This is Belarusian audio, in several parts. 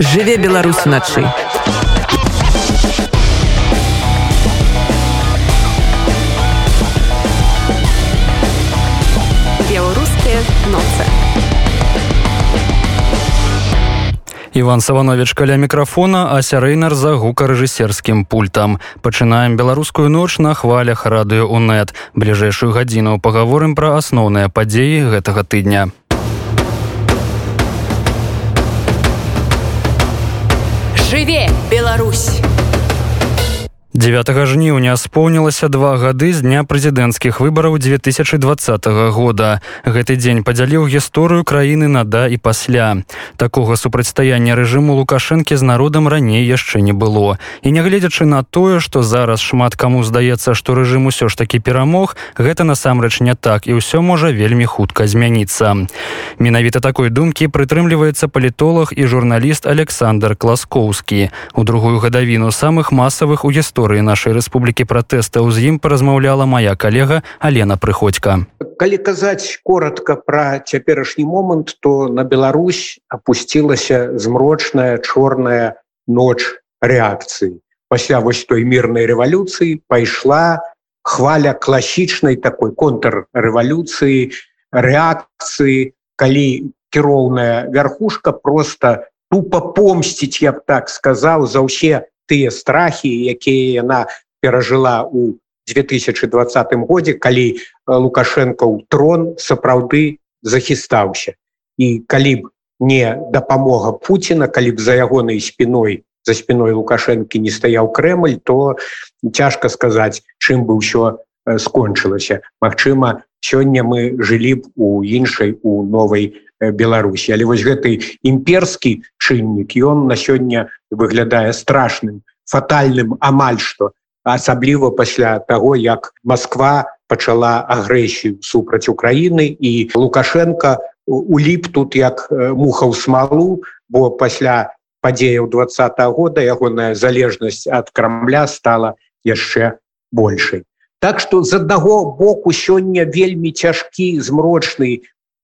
жыве беларусь начы беларускія ноцы Іван Саванович каля мікрафона, а сярэйнар за гукарэжысерскім пультам. Пачынаем беларускую ноч на хвалях радыё УНэт. Бліжэйшую гадзіну пагаворым пра асноўныя падзеі гэтага тыдня. Жыве Беларусь 9 жніўня споўнілася два гады з дня прэзідэнцкіх выбараў 2020 года. Гэты дзень падзяліў гісторыю краіны на да і пасля. Такога супрацьстаяння рэжыму лукашэнкі з народам раней яшчэ не было. І нягледзячы на тое, што зараз шмат каму здаецца, што рэжым усё ж такі перамог, гэта насамрэч не так і ўсё можа вельмі хутка змяніцца. Менавіта такой думкі прытрымліваецца палітолог і журналіст Александр Класкоўскі. У другую гадавіну самых масавых у гісторыі гісторыі нашай рэспублікі пратэстаў з ім паразмаўляла моя калега Алена прыходька калі казаць коротко пра цяперашні момант то на Беларусь опусцілася змрочная чорная ноч рэакцыі. Пасля вось той мірнай рэвалюцыі пайшла хваля класічнай такой контррэвалюцыі рэакцыі калі кіроўная вярхушка просто тупо помсціць я б так сказаў за ўсе тыя страхі якія яна перажыла у 2020 годзе калі лукашенко ў трон сапраўды захістаўся. І калі б не дапамога Пуціна калі б за ягонай спиной за спиной лукашэнкі не стаяў Крэль то цяжка сказаць чым бы ўсё скончылася. Магчыма сёння мы жылі б у іншай у новой Беларусі. Але вось гэты імперскі чыннік ён на сёння выглядае страшным фатальным амаль што асабліва пасля таго як Москва пачала агрэсію супраць Украіны і лукашенко уліп тут як муха ў смалу бо пасля падзеяў два -го года ягоная залежнасць ад крамля стала яшчэ большай Так што з аднаго боку сёння вельмі цяжкі змрочны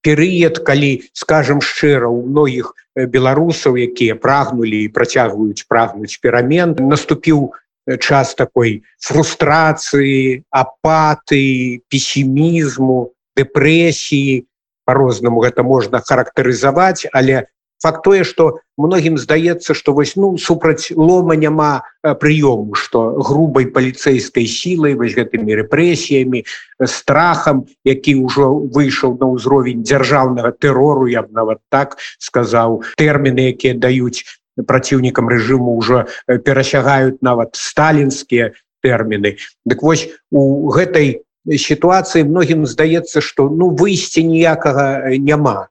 перыяд калі скажем шчыра у многіх беларусаў якія прагнулі і працягваюць прагнуць перамен наступіў час такой фрустрацыі апаты песімізму дэпрэсіі. По-рознаму гэта можна характарызаваць але факт тое что многім здаецца что вось ну супраць лома няма прыёму что грубай паліцейскай сілай вось гэтымі рэпрэсіямі страхам які ўжо выйшаў на ўзровень дзяржаўнага тэрору я б нават так сказаў. Тэрміны якія даюць праціўнікам рэжыму ўжо перасягаюць нават сталінскія тэрміны. Дык вось у гэтай сітуацыі многім здаецца что ну выйсці ніякага няма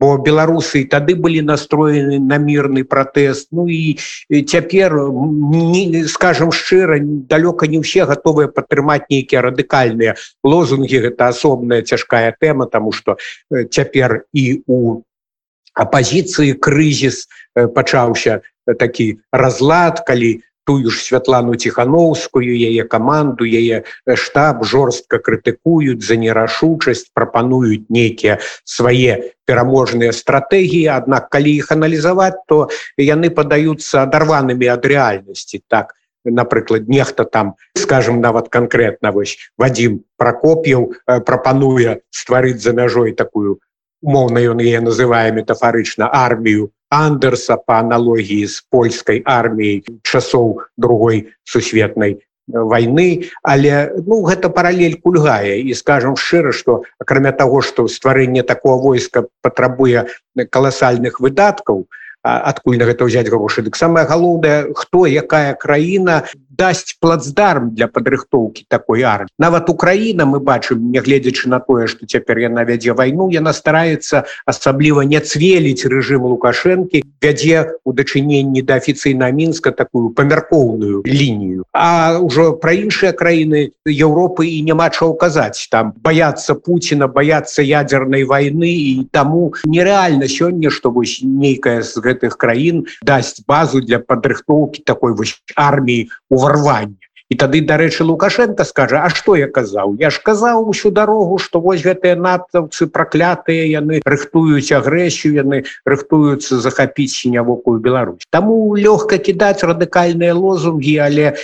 бо беларусы тады былі настроены на мірны пратэст. Ну і цяпер скажем шчыра далёка не ўсе готовыя падтрымаць нейкія радыкальныя лозунги гэта асобная цяжкая тэма тому что цяпер і у апозіцыі крызіс пачаўся такі разлад калі тую ж святлану ціхановскую яе каманду яе штаб жорстка крытыкуюць за нерашучасць прапануюць нейкія свае пераможныя стратэгіі. Аднак калі іх аналізаваць то яны падаюцца адарванымі ад рэальнасці. Так напрыклад нехта там скажем нават конкретно вось вадзім прокоп'яў прапануе стварыць за мяжой такую умоўна ён яе называе метафарычна армію андерса по аналогіі з польскай арміяй часоў другой сусветнай войны але ну гэта паралель кульгае. І скажем шчыра что акрамя того что стварэнне такого войска патрабуе каласальных выдаткаў адкуль на гэта ўзяць грошы? Дык самая галоўная хто якая краіна дасць плацдарм для падрыхтоўкі такой армі нават Украіна мы бачым нягледзячы на тое что цяпер яна вядзе вайну яна стараецца асабліва не цвеліць рэжым лукашэнкі вядзе у дачыненні да афіцыйна мінска такую памяркоўную лінію. А ўжо пра іншыя краіны Еўропы і няма чаго казаць. Там баяцца Пуціна баяцца ядзернай войны і таму нереальна сёння што вось нейкая з гэтых краін дасць базу для падрыхтоўкі такой вось арміі у ўварвання і тады дарэчы лукашенко скажа А что я казаў? Я ж казаў усю дарогу что вось гэтыя натаўцы праклятыя яны рыхтуюць агрэсію яны рыхтуюцца захапіць сінявокую Беларусь Таму лёгка кідаць радыкальныя лозунгі але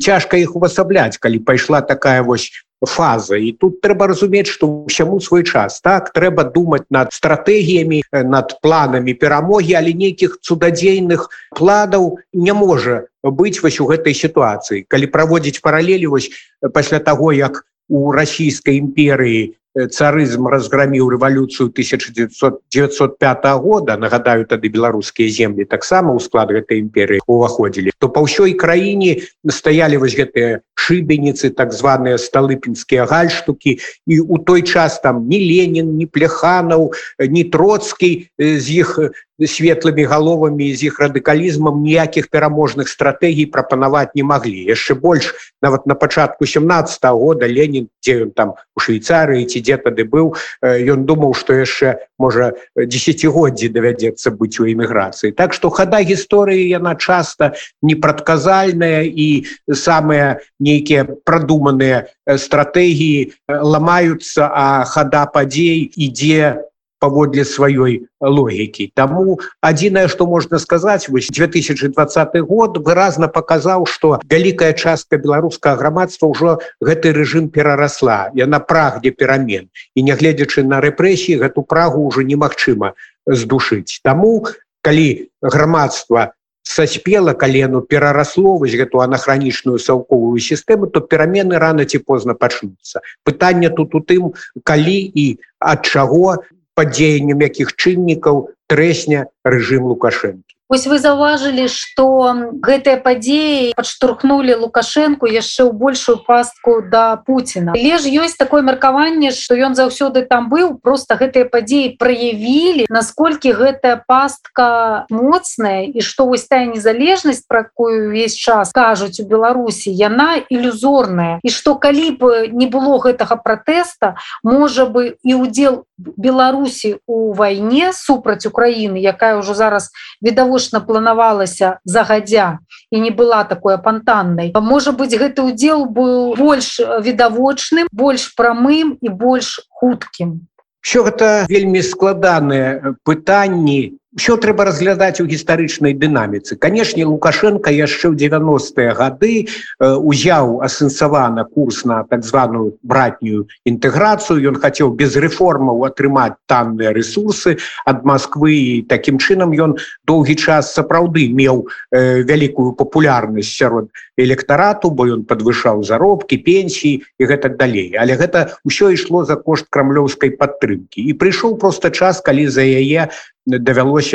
цяжка іх увасабляць калі пайшла такая вось фаза. І тут трэба разумець что ўсяму свой час так? Трэба думаць над стратэгіямі над планамі перамогі але нейкіх цудадзейных планаў не можа быць вось у гэтай сітуацыі калі праводзіць паралелі вось пасля таго як у расійскай імперыі царызм разграміў рэвалюцыю 1905 года нагадаю тады беларускія землі таксама ў склад гэтай імперыі уваходзілі то па ўсёй краіне стаялі вось гэтыя шыбеніцы так званыя сталыпінскія гальштукі і у той час там не ленін не пляханаў не троцкі з іх светлымі галовамі з іх радыкалізмам ніякіх пераможных стратэгій прапанаваць не маглі. Яшчэ больш нават на пачатку 17 -го года ленін дзе ён там у швейцарыі ці дзе тады быў ён думаў што яшчэ можа десятгоддзі давядзецца быць у эміграцыі. Так што хада гісторыі яна часта непрадказальная і самыя нейкія прадуманыя стратэгіі ламаюцца а хада падзей ідзе паводле сваёй логікі Таму адзінае што можна сказаць вось 2020 год выразна паказаў што вялікая частка беларускага грамадства ўжо гэты рэжым перарасла. Яна прагне перамен. І нягледзячы на рэпрэсіі гэту прагу ўжо немагчыма здушыць. Таму калі грамадства саспела калену перарасло вось гэту анахранічную саўковую сістэму то перамены рано ці позна пачнуцца. Пытанне тут у тым калі і ад чаго под дзеяннем якіх чыннікаў трэсня рэжым лукашэнкі Вось вы заўважылі, што гэтыя падзеі падштурхнулі Лукашэнку яшчэ ў большую пастку да Пуціна. Але ж ёсць такое меркаванне, што ён заўсёды там быў, просто гэтыя падзеі праявілі, насколькі гэтая пастка моцная і што вось тая незалежнасць, пра якую ўвесь час кажуць у Беларусі, яна ілюзорная. І што калі б не было гэтага пратэста, можа бы і удзел Беларусі у вайне супраць Украіны, якая ўжо зараз відавочна планавалася загадзя і не была такой апантаннай. Можа быть гэты удзел быў больш відавочным больш прамым і больш хуткім. Все гэта вельмі складаныя пытанні Усё трэба разглядаць у гістарычнай дынаміцы. Канешне, Лукашенко яшчэ ў 90-е гады э, узяў асэнсавана курс на так званую братнюю інтэграцыю. Ён хацеў без рэформаў атрымаць танныя ресурсы ад Масквы і такім чынам ён доўгі час сапраўды меў э, вялікую папулярнасць сярод электарату, бо ён падвышаў заробкі, пенсіі і гэтак далей. Але гэта ўсё ішло за кошт крамлёўскай падтрымкі. І прыйшоў проста час, калі за яе давялося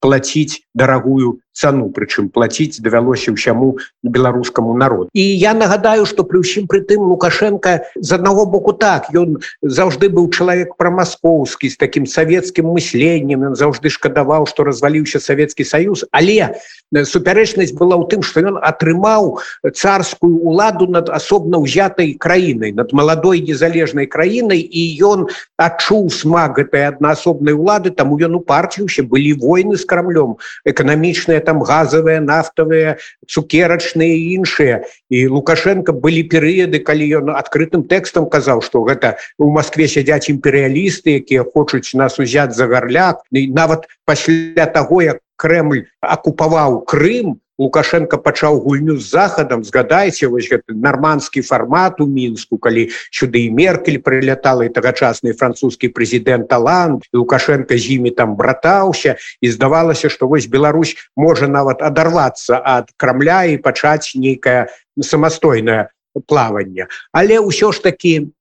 платіць дарагую цану прычым платіць давялося ўсяму беларускаму народу. І я нагадаю что при ўсім прытым лукашенко з аднаго боку так ён заўжды быў чалавек прамаскоўскі з таким савецкім мысленнем ён заўжды шкадаваў что разваліўся савецкі союз але супярэчнасць была ў тым что ён атрымаў царскую уладу над асобна ўзятай краінай над маладой незалежнай краінай і ён адчуў смак гэтай аднаасобнай улады таму ён упарціўся былі войны з крамлём эканамічныя там газавыя нафтавыя цукерачныя іншыя і лукашенко былі перыяды калі ён адкрытым тэкстам казаў что гэта у москве сядзяць імперыялісты якія хочуць нас узяць за гарляк нават пасля таго як Крemль акупаваў Крым лукашенко пачаў гульню з захадам. Згадайце вось гэты нарманскі фармат у мінску калі сюды і меркель прылятала і тагачасны французскі прэзідэнт талант лукашенко з імі там братаўся. І здавалася што вось Беларусь можа нават адарвацца ад крамля і пачаць нейкае самастойнае плаванне. Але ўсё ж таки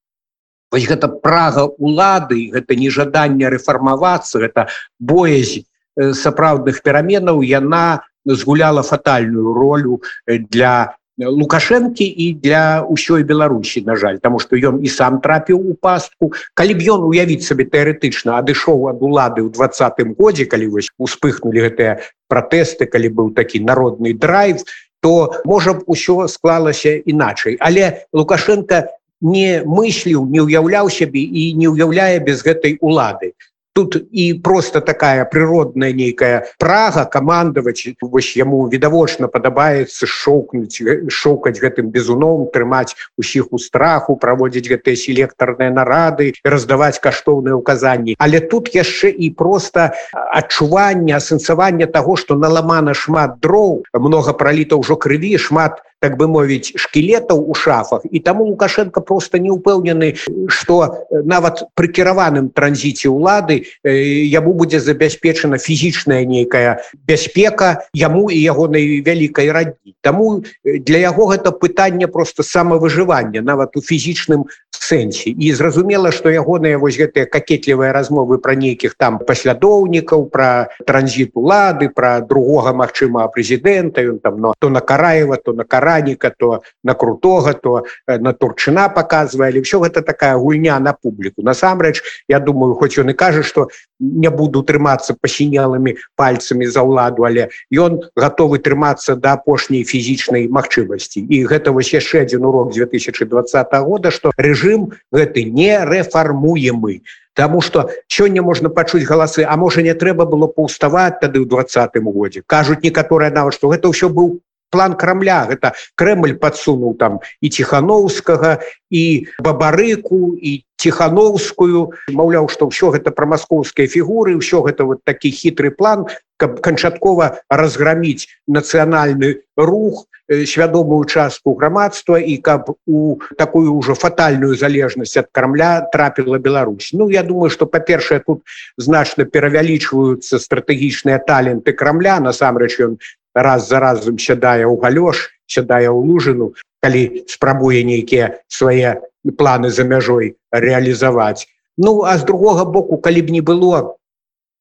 вось гэта прага улады гэта нежаданне рэфармавацца гэта боязь сапраўдных пераменаў яна згуляла фатальную ролю для лукашэнкі і для ўсёй беларусі на жаль тому что ён і сам трапіў у пастку. Калі б ён уявіць сабе тэарэтычна адышоў ад улады ў двадцатым годзе калі вось успыхнули гэтыя пратэсты калі быў такі народны драйв то можа б усё склалася іначай. Але лукашенко не мысліў не ўяўляў сябе і не ўяўляе без гэтай улады тут і просто такая природная нейкая прага камандаваць вось яму відавочна падабаецца шоўкнуць шоўкаць гэтым безуном трымаць усіх у страху праводзіць гэтыя селектарныя нарады раздаваць каштоўныя указанні але тут яшчэ і просто адчуванне асэнсавання того что наламана шмат дроў много проліта ўжо крыві шмат так бы мовіць шкілетаў у шафах і таму лукашенко просто не упэўнены что нават пры кіраваным транзіце ўлады яму будзе забяспечана фізічная нейкая бяспека яму і ягонай вялікай радні Таму для яго гэта пытанне просто самавыжывання нават у фізічным сэнсе і зразумела что ягоныя вось гэтыя какетлівыя размовы пра нейкіх там паслядоўнікаў про транзіт улады про другога магчыма прэзідэнта ён там но то на караева то на кара бараніка то на крутога то на турчына показывали все гэта такая гульня на публіку. Насамрэч я думаю хоть ён і кажа что не буду трымацца пасінялымі пальцамі за ўладу але ён готовы трымацца до апошняй фізічнай магчымасці. І гэта вось яшчэ один урок 2020 года что режим гэты не рэфармуемы Таму что сёння можна пачуць галасы А можа не трэба было паўставаць тады ў двадцатым годзе кажуць некаторыя нават что гэта ўсё быў план крамля гэта Крэль подсунул там і тихохановскага і бабарыку і тихохановскую маўляў что ўсё гэта пра маскоўскія фігуры ўсё гэта вот такі хітры план каб канчаткова разграміць нацыянальны рух свядомую частку грамадства і каб у такую ўжо фатальную залежнасць ад кармля трапіла Беларусь. Ну я думаю что па-першае тут значна перавялічваюцца стратэгічныя таленты крамля насамрэч ён раз за разам сядае ў галёш сядае ў лужыну калі спрабуе нейкія свае планы за мяжой реалізаваць Ну а з другога боку калі б не было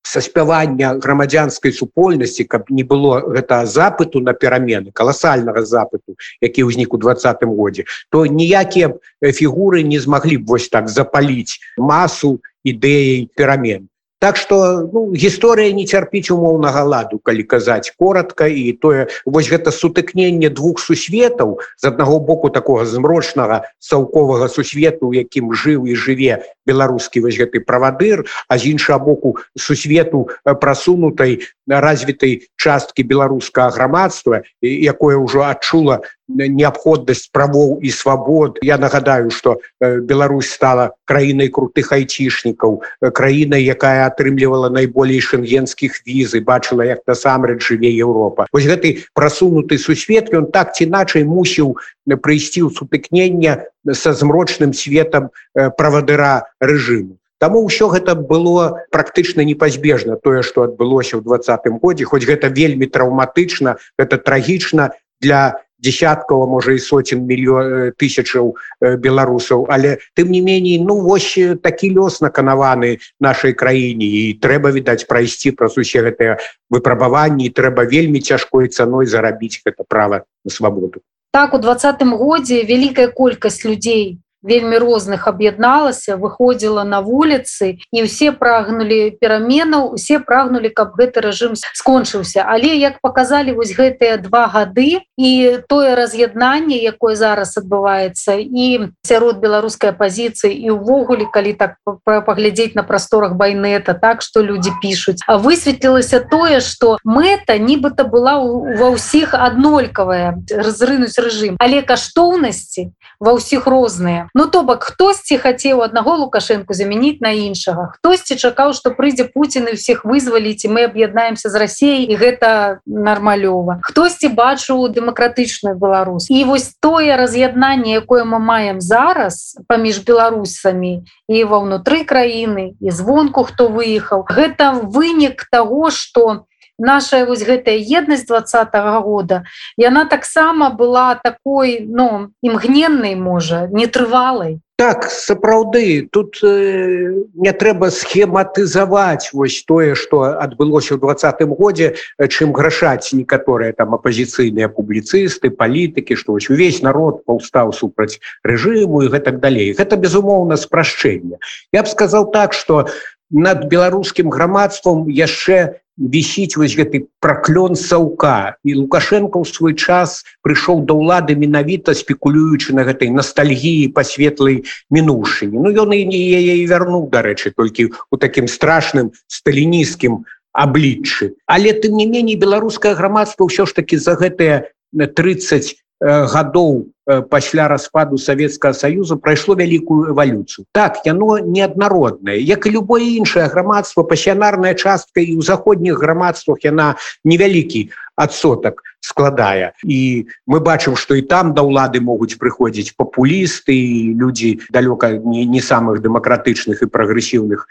саспявання грамадзянскай супольнасці каб не было гэта запыту на перамены каласальнага запыту які ўзнік у двадцатым годзе то ніякія фігуры не змаглі б вось так запаліць масу ідэяй перамен Так что ну, гісторыя не цярпіць умоўнага ладу калі казаць коротко і тое вось гэта сутыкненне двух сусветаў з аднаго боку такого змрочнага цалковага сусвету якім жыў і жыве беларускі вось гэты правадыр а з іншага боку сусвету прасунутай развітай часткі беларускага грамадства якое ўжо адчула неабходнасць правоў і свабод я нагадаю что Беларусь стала краінай крутых айцішнікаў краінай якая атрымлівала найболей шенгенскіх візы бачыла як насамрэч жыве Еўропа вось гэты прасунуты сусвет ён так ці іначай мусіў прыйсці ў сутыкнення са змрочным светом правадыра рэжыму. Таму ўсё гэта было практычна непазбежна тое што адбылося ў двадцатым годзе хоць гэта вельмі траўматычна гэта трагічна для десяткаў можа і соцен мільён тысячаў беларусаў але тым не меней ну вось такі лёс наканаваны нашай краіне. І трэба відаць прайсці праз усе гэтыя выпрабаванні. Трэба вельмі цяжкой цаной зарабіць гэта права на свабоду. Так у двадцатым годзе вялікая колькасць людзей вельмі розных аб'ядналася выходзіла на вуліцы і ўсе прагнулі пераменаў усе прагнулі каб гэты рэжым скончыўся. Але як показалі вось гэтыя два гады і тое раз'яднанне якое зараз адбываецца і сярод беларускай пазіцыі і ўвогуле калі так паглядзець на прасторах байнета так что люди пишутць а высветлілася тое что мэта нібыта была ва ўсіх аднолькавая разрынуць рэжым. Але каштоўнасці ва ўсіх розныя Ну то бок хтосьці хацеў аднаго лукашэнку замяніць на іншага. Хтосьці чакаў што прыйдзе Пуін і всех вызваліць і мы аб'яднаемся з рассіяй і гэта нармалёва. Хтосьці бачыў дэмакратычную Беларусь. І вось тое раз'яднанне якое мы маем зараз паміж беларусамі і ва ўнутры краіны і звонку хто выехаў гэта вынік того что наша вось гэтая еднасць двадцатого года яна таксама была такой ну імгненнай можа нетрывалай так сапраўды тут э, не трэба схематызаваць вось тое что адбылося ў двадцатым годзе чым грашаць некаторыя там апозіцыйныя публіцысты палітыкі што вось увесь народ паўстаў супраць рэжыму і гэтак далей. Гэта безумоўна спрашчэнне. Я б сказал так что над беларускім грамадством яшчэ вісіць вось гэты праклён саўка і лукашенко ў свой час прыйшоў да ўлады менавіта спекулюючы на гэтай ностальгіі па светлай мінушыні Ну ён і не яе вярнуў дарэчы толькі у такім страшным сталінійскім абліччы. Але тым не меней беларускае грамадства ўсё ж таки за гэтыя 30 гадоў пасля распаду Савецкага саюза прайшло вялікую эвалюцыю так яно неаднароднае. Як і любое іншае грамадства пасіянарная частка і ў заходніх грамадствах яна невялікі адсотак складае. І мы бачым што і там да ўлады могуць прыходзіць папулісты людзі далёка не, не самых дэмакратычных і прагрэсіўных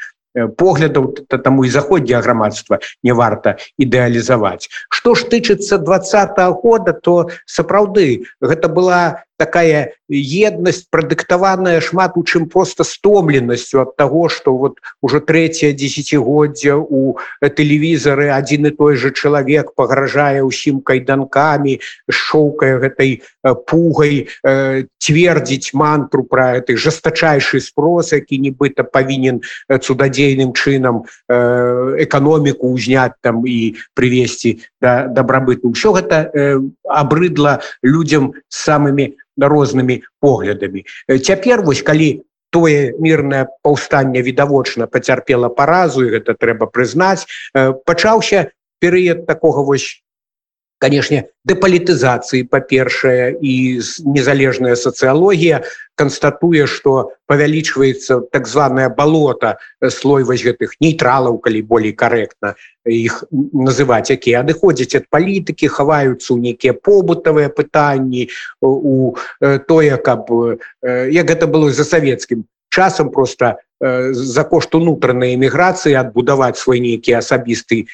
поглядаў таму і заходняе грамадства не варта ідэалізаваць што ж тычыцца два года то сапраўды гэта была такая еднасць прадыктаваная шмат у чым просто стомленасцю от того что вот уже третье десятгоддзя у тэлевізары один і той же чалавек пагражае ўсім кайданкамі шоўкая гэтай пугай цвердзіць мантру про этой жестачайший спрос які нібыта павінен цудадзейным чынам эканоміку ўзняць там і привесці да дабрабыту ўсё гэта абрыдла людям самымі рознымі поглядамі цяпер вось калі тое мірнае паўстанне відавочна пацярпела паразу і гэта трэба прызнаць пачаўся перыяд такога вось канешне дэпалітызацыі па-першае і незалежная сацыялогія констатуе что павялічваецца так званое балота слой вось гэтых нейтралаў калі болей корректно іх называть якія адыходзяць ад палітыкі хаваюцца ў нейкія побытавыя пытанні у тое каб як гэта было за савецкім часам просто за кошт унутранай эміграцыі адбудаваць свой нейкі асабісты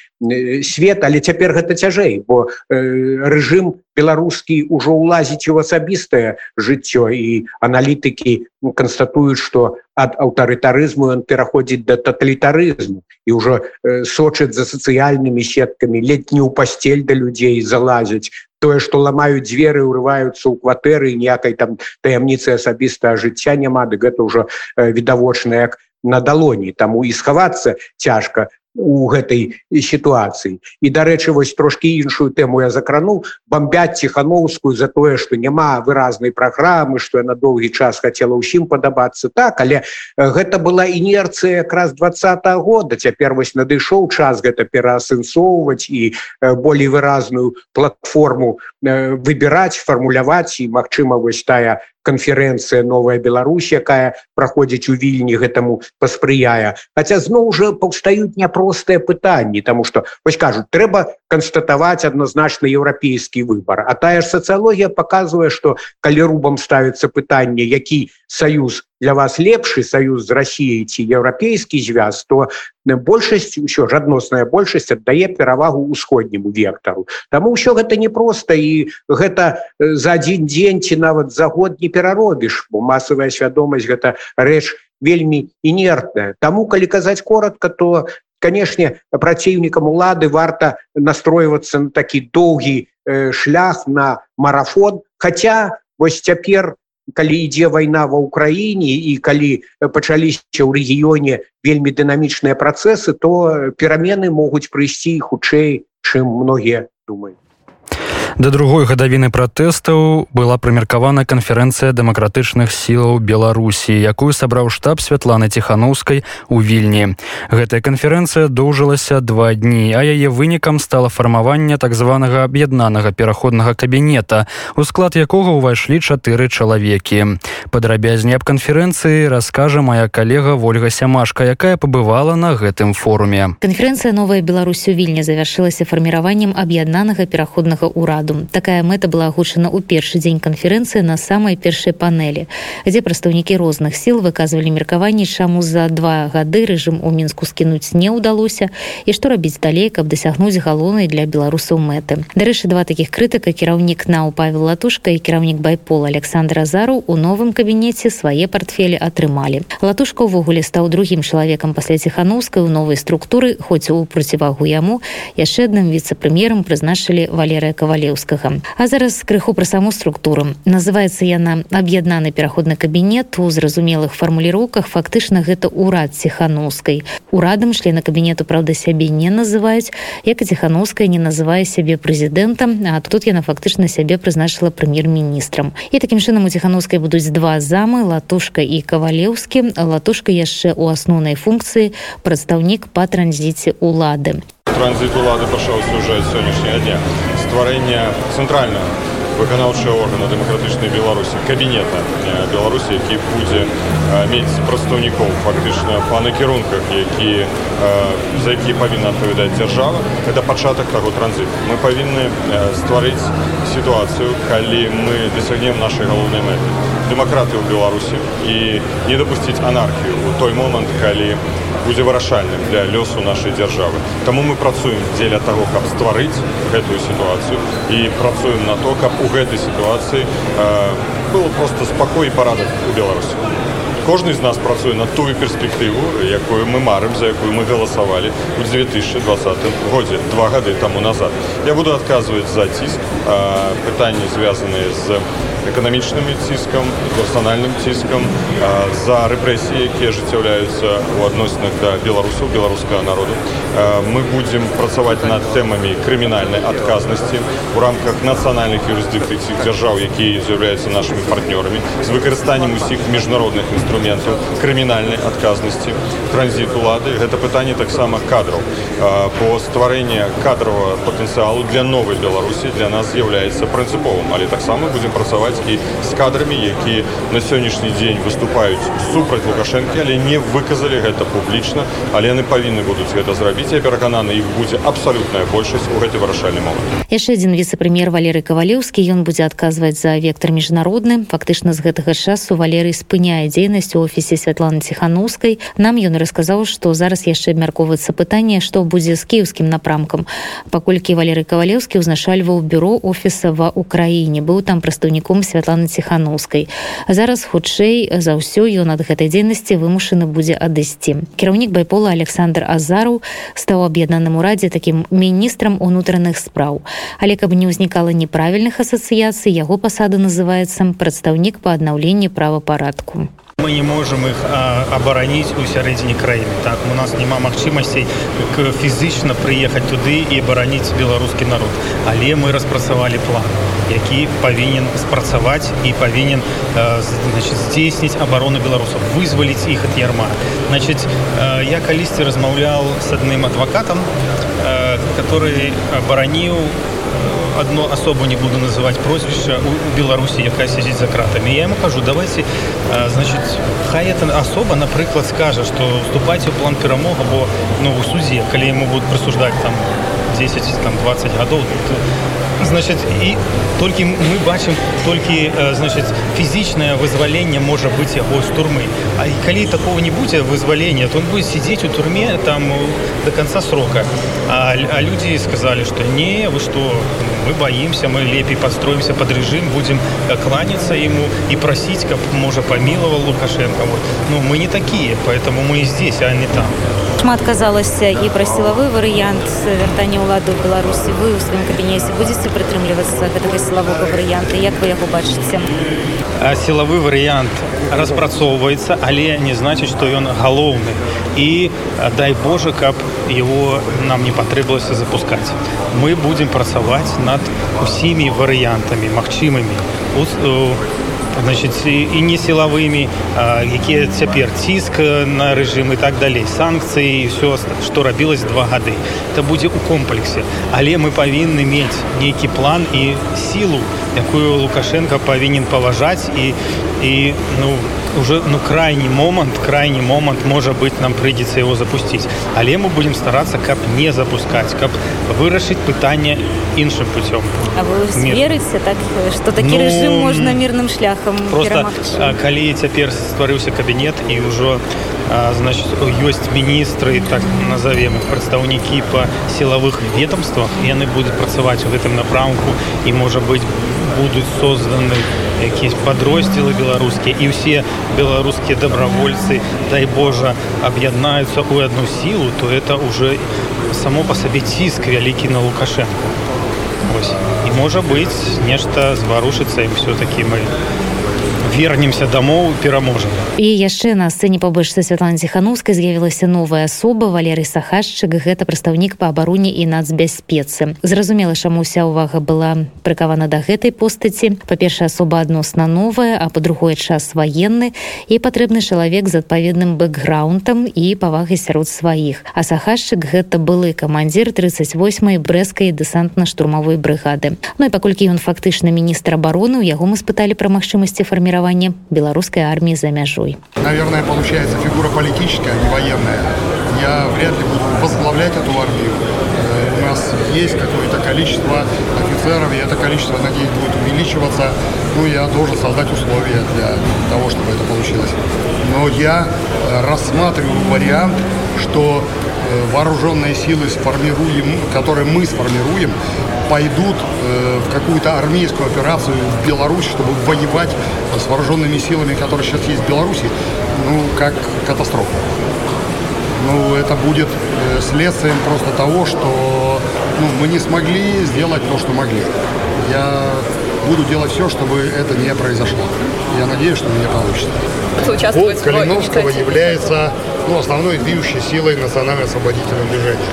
свет. Але цяпер гэта цяжэй бо рэжым беларускі ўжо ўлазіць у асабістае жыццё. І аналітыкі констатуюць что ад аўтарытарызму ён пераходзіць да тоталітарызму і ўжо сочыць за сацыяльнымі сеткамі ў пасцель да людзей залазяць тое что ламаюць дзверы ўрываюцца ў кватэры ніякай там таямніцы асабістага жыцця няма дык гэта ўжо відавочна як на далоні таму і схавацца цяжка у гэтай сітуацыі. І дарэчы вось трошки іншую тэму я закрануў. Бомбяць ціхановскую за тое что няма выразнай праграмы что я на доўгі час хотела ўсім падабацца. Так але гэта была інерцыя якраз двадцатого года. Цяпер вось надышоў час гэта пераасэнсоўваць і болей выразную платформу выбіраць фармуляваць. І магчыма вось тая конференцэнцыя новая Беларусь якая праходзіць у вільні гэтаму паспрыяе. Хаця зноў уже паўстаюць няпростыя пытанні тому что вось кажуць трэба констатаваць адназначна еўрапейскі выбор а тая ж сацыялогія показывае что калі рубам ставіцца пытанне які союз для вас лепшы союз з Росіяй ці еўрапейскі звяз то большасць ўсё ж адносная большасць аддае перавагу усходняму вектару Таму ўсё гэта непросто і гэта за один дзень ці нават за год не пераробіш бо масавая свядомасць гэта рэч вельмі інертная. Таму калі казаць коротко то канешне праціўнікам улады варта настройвацца на такі доўгі э, шлях на марафон. Хаця вось цяпер калі ідзе вайна ва ўкраіне і калі пачаліся ў рэгіёне вельмі дынамічныя працэсы то перамены могуць прыйсці хутчэй чым многія думаюць Да другой гадавіны пратэстаў была прымеркавана канферэнцыя дэмакратычных сілаў Беларусі, якую сабраў штаб святланы ціханаўскай у вільні. Гэтая канферэнцыя доўжылася два дні, а яе вынікам стала фармаванне так званага аб'яднанага пераходнага кабінета, у склад якога ўвайшлі чатыры чалавекі. Падрабязней аб канферэнцыі раскажа моя калега Вольга Сямашка, якая пабывала на гэтым форуме. Канферэнцыя новая Беларусь у вільні завяршылася фарміраваннем аб'яднанага пераходнага ўраду ладу. Такая мэта была агучана ў першы дзень канферэнцыі на самай першай панелі, дзе прадстаўнікі розных сіл выказвалі меркаванні, чаму за два гады рэжым у мінску скінуць не ўдалося і што рабіць далей, каб дасягнуць галоўнай для беларусаў мэты. Дарэчы, два такіх крытыка кіраўнік нау Павел Латушка і кіраўнік байпол Александр Азару у новым кабінеце свае портфелі атрымалі. Латушка ўвогуле стаў другім чалавекам пасля ціханаўскай у новай структуры, хоць у процівагу яму яшчэ адным віцэ-прэм'ерам прызначылі Валерыя Кавалеў кавалеўскага а зараз крыху пра саму структуру. Называется яна аб'яднаны пераходны кабінет у зразумелых фармуліроўках. Фактычна гэта ўрад ціхановскай. Урадам члены кабінету праўда сябе не называюць. Як і ціхановская не называе сябе прэзідэнтам а тут яна фактычна сябе прызначыла прэм'ер-міністрам. І такім чынам у ціхановскай будуць два замы латушка і кавалеўскі. Латушка яшчэ у асноўнай функцыі прадстаўнік па транзіце улады транзит улады пашоўся уже сённяшняга дня. Стварэння цэнтральнага выканаўчыя органа дэмакратычнай беларусі кабінета беларусі які будзе мець прадстаўнікоў фактычна па накірунках які за які павінна адпавядаць дзяржава это пачатак таго транзіту мы павінны стварыць сітуацыю калі мы дасягнем нашай галоўнай мэты дэмакраты ў беларусі і не дапусціць анархію той момант калі будзе вырашальным для лёсу нашай дзяржавы Таму мы працуем дзеля таго каб стварыць гэтую сітуацыю. І працуем на то каб у гэтай сітуацыі э, было просто спакой парадак у беларусі кожны з нас працуе на тую перспектыву якую мы марым за якую мы галасавалі у 2020 годзе два гады таму назад. Я буду адказваць за ціск пытанні звязаныя з эканамічнымі ціскам персанальным ціскам за рэпрэсіі якія ажыццяўляюцца у адносінах да беларусаў беларускага народу мы будзем працаваць над тэмамі крымінальнай адказнасці у рамках нацыянальных юрысдыкцый дзяржаў якія з'яўляюцца нашымі партнёрамі з выкарыстаннем усіх міжнародных інструментаў крымінальнай адказнасці транзіт улады гэта пытанне таксама кадраў по стварэнне кадрового патэнцыялу для новай беларусі для нас з'яўляецца прынцыповым але таксама будзем працаваць і з кадрамі які на сённяшні дзень выступаюць супраць лукашэнкі але не выказалі гэта публічна але яны павінны будуць гэта зрабіць я перакананы іх будзе абсалютная большасць у гэты вырашальны момант яшчэ адзін віцэ-прэм'ер валерый кавалеўскі ён будзе адказваць за вектор міжнародны. Фактычна з гэтага часу валерый спыняе дзейнасць у офісе святланы ціхановскай нам ён расказаў што зараз яшчэ абмяркоўваецца пытанне што будзе з кіеўскім напрамкам. Паколькі валерый кавалеўскі ўзначальваў бюро офіса ва ўкраіне быў там прадстаўніком святланы ціхановскай зараз хутчэй за ўсё ён ад гэтай дзейнасці вымушаны будзе адысці. Кіраўнік байпола александр азару стаў аб'яднаным урадзе такім міністрам унутраных спраў але каб не ўзнікала неправільных асацыяцый яго пасада называецца прадстаўнік па аднаўленні правапарадку мы не можем их а, оборонить у сярэдзіне краіны так у нас няма магчымасцей фізычна прыехаць туды і бараніць беларускі народ. Але мы распрацавалі план які павінен спрацаваць і павінен здзейсніць абарону беларусаў вызваліць іх ад ярма. Значит я калісьці размаўлял с адным адвакатам который бараніў одну особу не буду называть прозвища у беларусі якая сидзіць за кратами. Я ему кажу давайте значит хай это особа напрыклад скажа что уступайте у план перамога бо ну у сузе калі ему будут прысуждать там 10 там 20 гадоў значит і толькі мы бачым толькі значит фізічнае вызваленне можа быць яго з турмы А і калі такого не будзе вызвалення то он будет сидзець у турме там до конца срока. А, а люди сказали что не вы что мы боимся мы лепей подстроимся под режим будем кланяться ему и просить как можа помиловал лукашенко. Вот. Но мы не такие поэтому мы и здесь а не там. Шмат казалася і пра сілавы варыянт вяртання ўлады ў беларусі вы ў сваім кабінеце будзеце прытрымлівацца гэтага сілавога варыянта як вы яго бачыце? Сілавы варыянт распрацоўваецца але не значыць што ён галоўны і дай Боже каб его нам не патрэбалася запускаць мы будзем працаваць над усімі варыянтамі магчымымі значит і не сілавымі якія цяпер ціск на рэжым і так далей санкцыі все што рабілось два гады это будзе у комплексе але мы павінны мець нейкі план і сілу якую лукашенко павінен паважаць і і ну уже ну крайний момант крайний момант можа быть нам прыйдзецца его запусціць але мы будем стараться каб не запускать каб вырашыць пытанне іншым путём. Верыце так что такі ну, режим можна мірным шляхам просто калі цяпер стварыўся кабінет і ўжо значит ёсць міністры так назовем их прадстаўнікі по сілавых ведомствах яны будуць працаваць у гэтым напрамку і можа быть будуць созданы якісь падроздзелы беларускія і ўсе беларускія добровольцы дай Божа аб'яднаюцца ў одну сілу то это уже само по сабе ціск вялікі на лукашенко беларусі і можа быць нешта зварушыцца і все-таки мы вернемся дамоў пераможа і яшчэ на сцэне побач са Святлана ціхановскай з'явілася новая асоба валерый сахашчык гэта прадстаўнік па абароне і нацбяспецы. Зразумела чаму уся ўвага была прыкавана да гэтай постаці. Па-першая асоба адносна новая а па-другое час ваенны і патрэбны чалавек з адпаведным бэкграундам і павагай сярод сваіх. А сахашчык гэта былы камандзір 38 брэскай дэсантна-штурмавой брыгады. Ну і паколькі ён фактычна міністр абароны у яго мы спыталі пра магчымасці фарміравання формирования белорусской армии за мяжой. Наверное, получается фигура политическая, а не военная. Я вряд ли буду возглавлять эту армию. Э, у нас есть какое-то количество офицеров, и это количество, надеюсь, будет увеличиваться. Ну, я должен создать условия для того, чтобы это получилось. Но я э, рассматриваю вариант, что э, вооруженные силы сформируем, которые мы сформируем, пойдут э, в какую-то армейскую операцию в Беларусь, чтобы воевать с вооруженными силами, которые сейчас есть в Беларуси, ну, как катастрофа. Ну, это будет э, следствием просто того, что ну, мы не смогли сделать то, что могли. Я буду делать все, чтобы это не произошло. Я надеюсь, что мне получится. Полк Калиновского является ну, основной движущей силой национально-освободительного движения.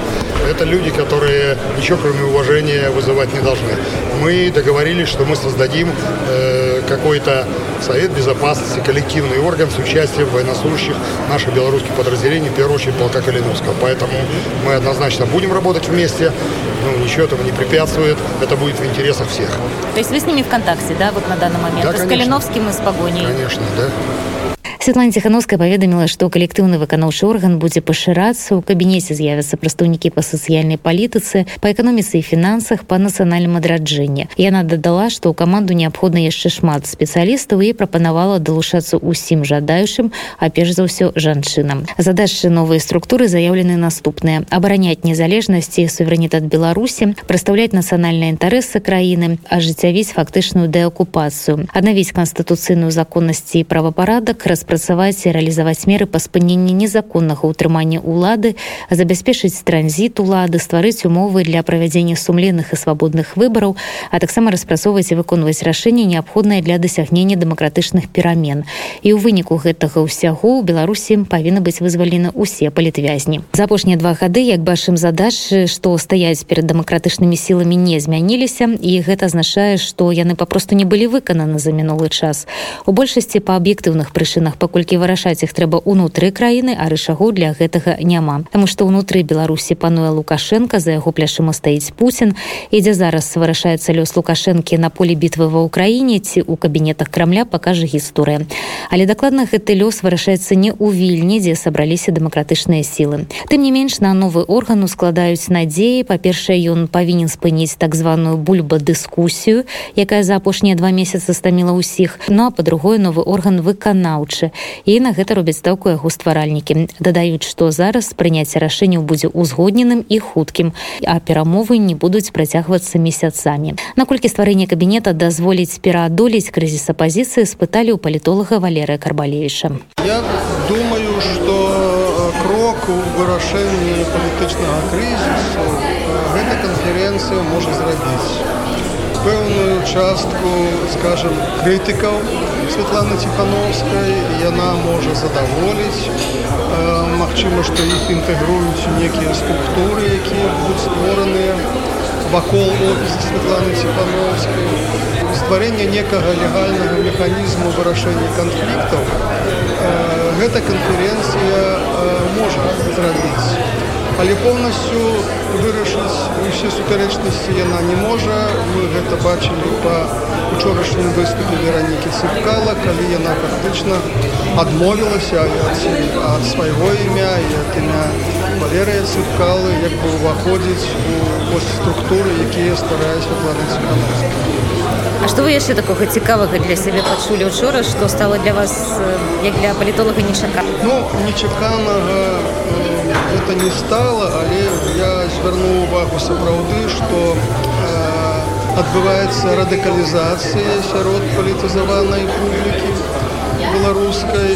Это люди, которые ничего кроме уважения вызывать не должны. Мы договорились, что мы создадим э, какой-то Совет Безопасности, коллективный орган с участием военнослужащих наших белорусских подразделений, в первую очередь полка Калиновского. Поэтому мы однозначно будем работать вместе, ну, ничего этому не препятствует, это будет в интересах всех. То есть вы с ними ВКонтакте, да, вот на данный момент? Да, с Калиновским и с Погоней? Конечно, да. Светлана ціхановская паведаміла што калектыўны выканаўчы орган будзе пашырацца у кабінеце з'явяцца прадстаўнікі па сацыяльнай палітыцы па эканоміцы і фінансах па нацыянальным адраджэнні яна дадала што ў каманду неабходна яшчэ шмат спецыялістаў і прапанавала далучацца ўсім жадаючым а перш за ўсё жанчынам задачы новыя структуры заяўлены наступныя абараняць незалежнасць і суверэнітэт беларусі прадстаўляць нацыянальныя інтарэсы краіны ажыццявіць фактычную дэакупацыю аднавіць канстытуцыйную законнасці і правапарадак распрацаваць распрацаваць і рэалізаваць меры па спыненні незаконнага ўтрымання ўлады забяспечыць транзіт улады стварыць умовы для правядзення сумленных і свабодных выбараў а таксама распрацоўваць і выконваць рашэнне неабходнае для дасягнення дэмакратычных перамен. І ў выніку гэтага ўсяго ў беларусі павінны быць вызвалены ўсе палітвязні. За апошнія два гады як бачым задачы што стаяць перад дэмакратычнымі сіламі не змяніліся і гэта азначае што яны папросту не былі выкананы за мінулы час. У большасці па аб'ектыўных прычынах паколькі вырашаць іх трэба унутры краіны а рычагу для гэтага няма. Таму што ўнутры беларусі пануе лукашенко за яго пляшыма стаіць Пуін ідзе зараз вырашаецца лёс лукашэнкі на поле бітвы ва ўкраіне ці у кабінетах крамля пакажа гісторыя. Але дакладна гэты лёс вырашаецца не ў вільні дзе сабраліся дэмакратычныя сілы. Тым не менш на новы органу складаюць надзеі. Па-першае ён павінен спыніць так званую бульба дыскусію якая за апошнія два месяцы стаміла ўсіх. Ну а па-другое новы орган выканаўчы і на гэта робяць стаўку яго стваральнікі. Дадаюць што зараз прыняцце рашэнняў будзе узгодненым і хуткім а перамовы не будуць працягвацца месяцамі. Наколькі стварэнне кабінета дазволіць пераадолець крызіс апазіцыі спыталі ў палітолага валерыя карбалевіша я думаю что крок у вырашэнні палітычнага крызісу гэта канферэнцыя можа зрабіць пэўную частку скажем крытыкаў Светланы ціхановскай яна можа задаволіць Магчыма што іх інтэгруюць некія структуры якія будуць створаныя вакол офіса Светланы ціхановскай стварэння некага легальнага механізму вырашэння канфліктаў гэта канферэнцыя можа зрабіць але полностью вырашыць усе супярэчнасці яна не можа мы гэта бачылі па учорашнім выступе веранікі цыпкала калі яна фактычна адмовілася ад свайго імя ад імя валерыя цыпкалы як бы уваходзіць у структуры якія стараюць выкладаць А што вы яшчэ такога цікавага для сябе пачулі учора што стала для вас як для палітолага нечака ну нечаканага это не стало але я звярнуў увагу сапраўды што э, адбываецца радыкалізацыя сярод палітызаванай публікі беларускай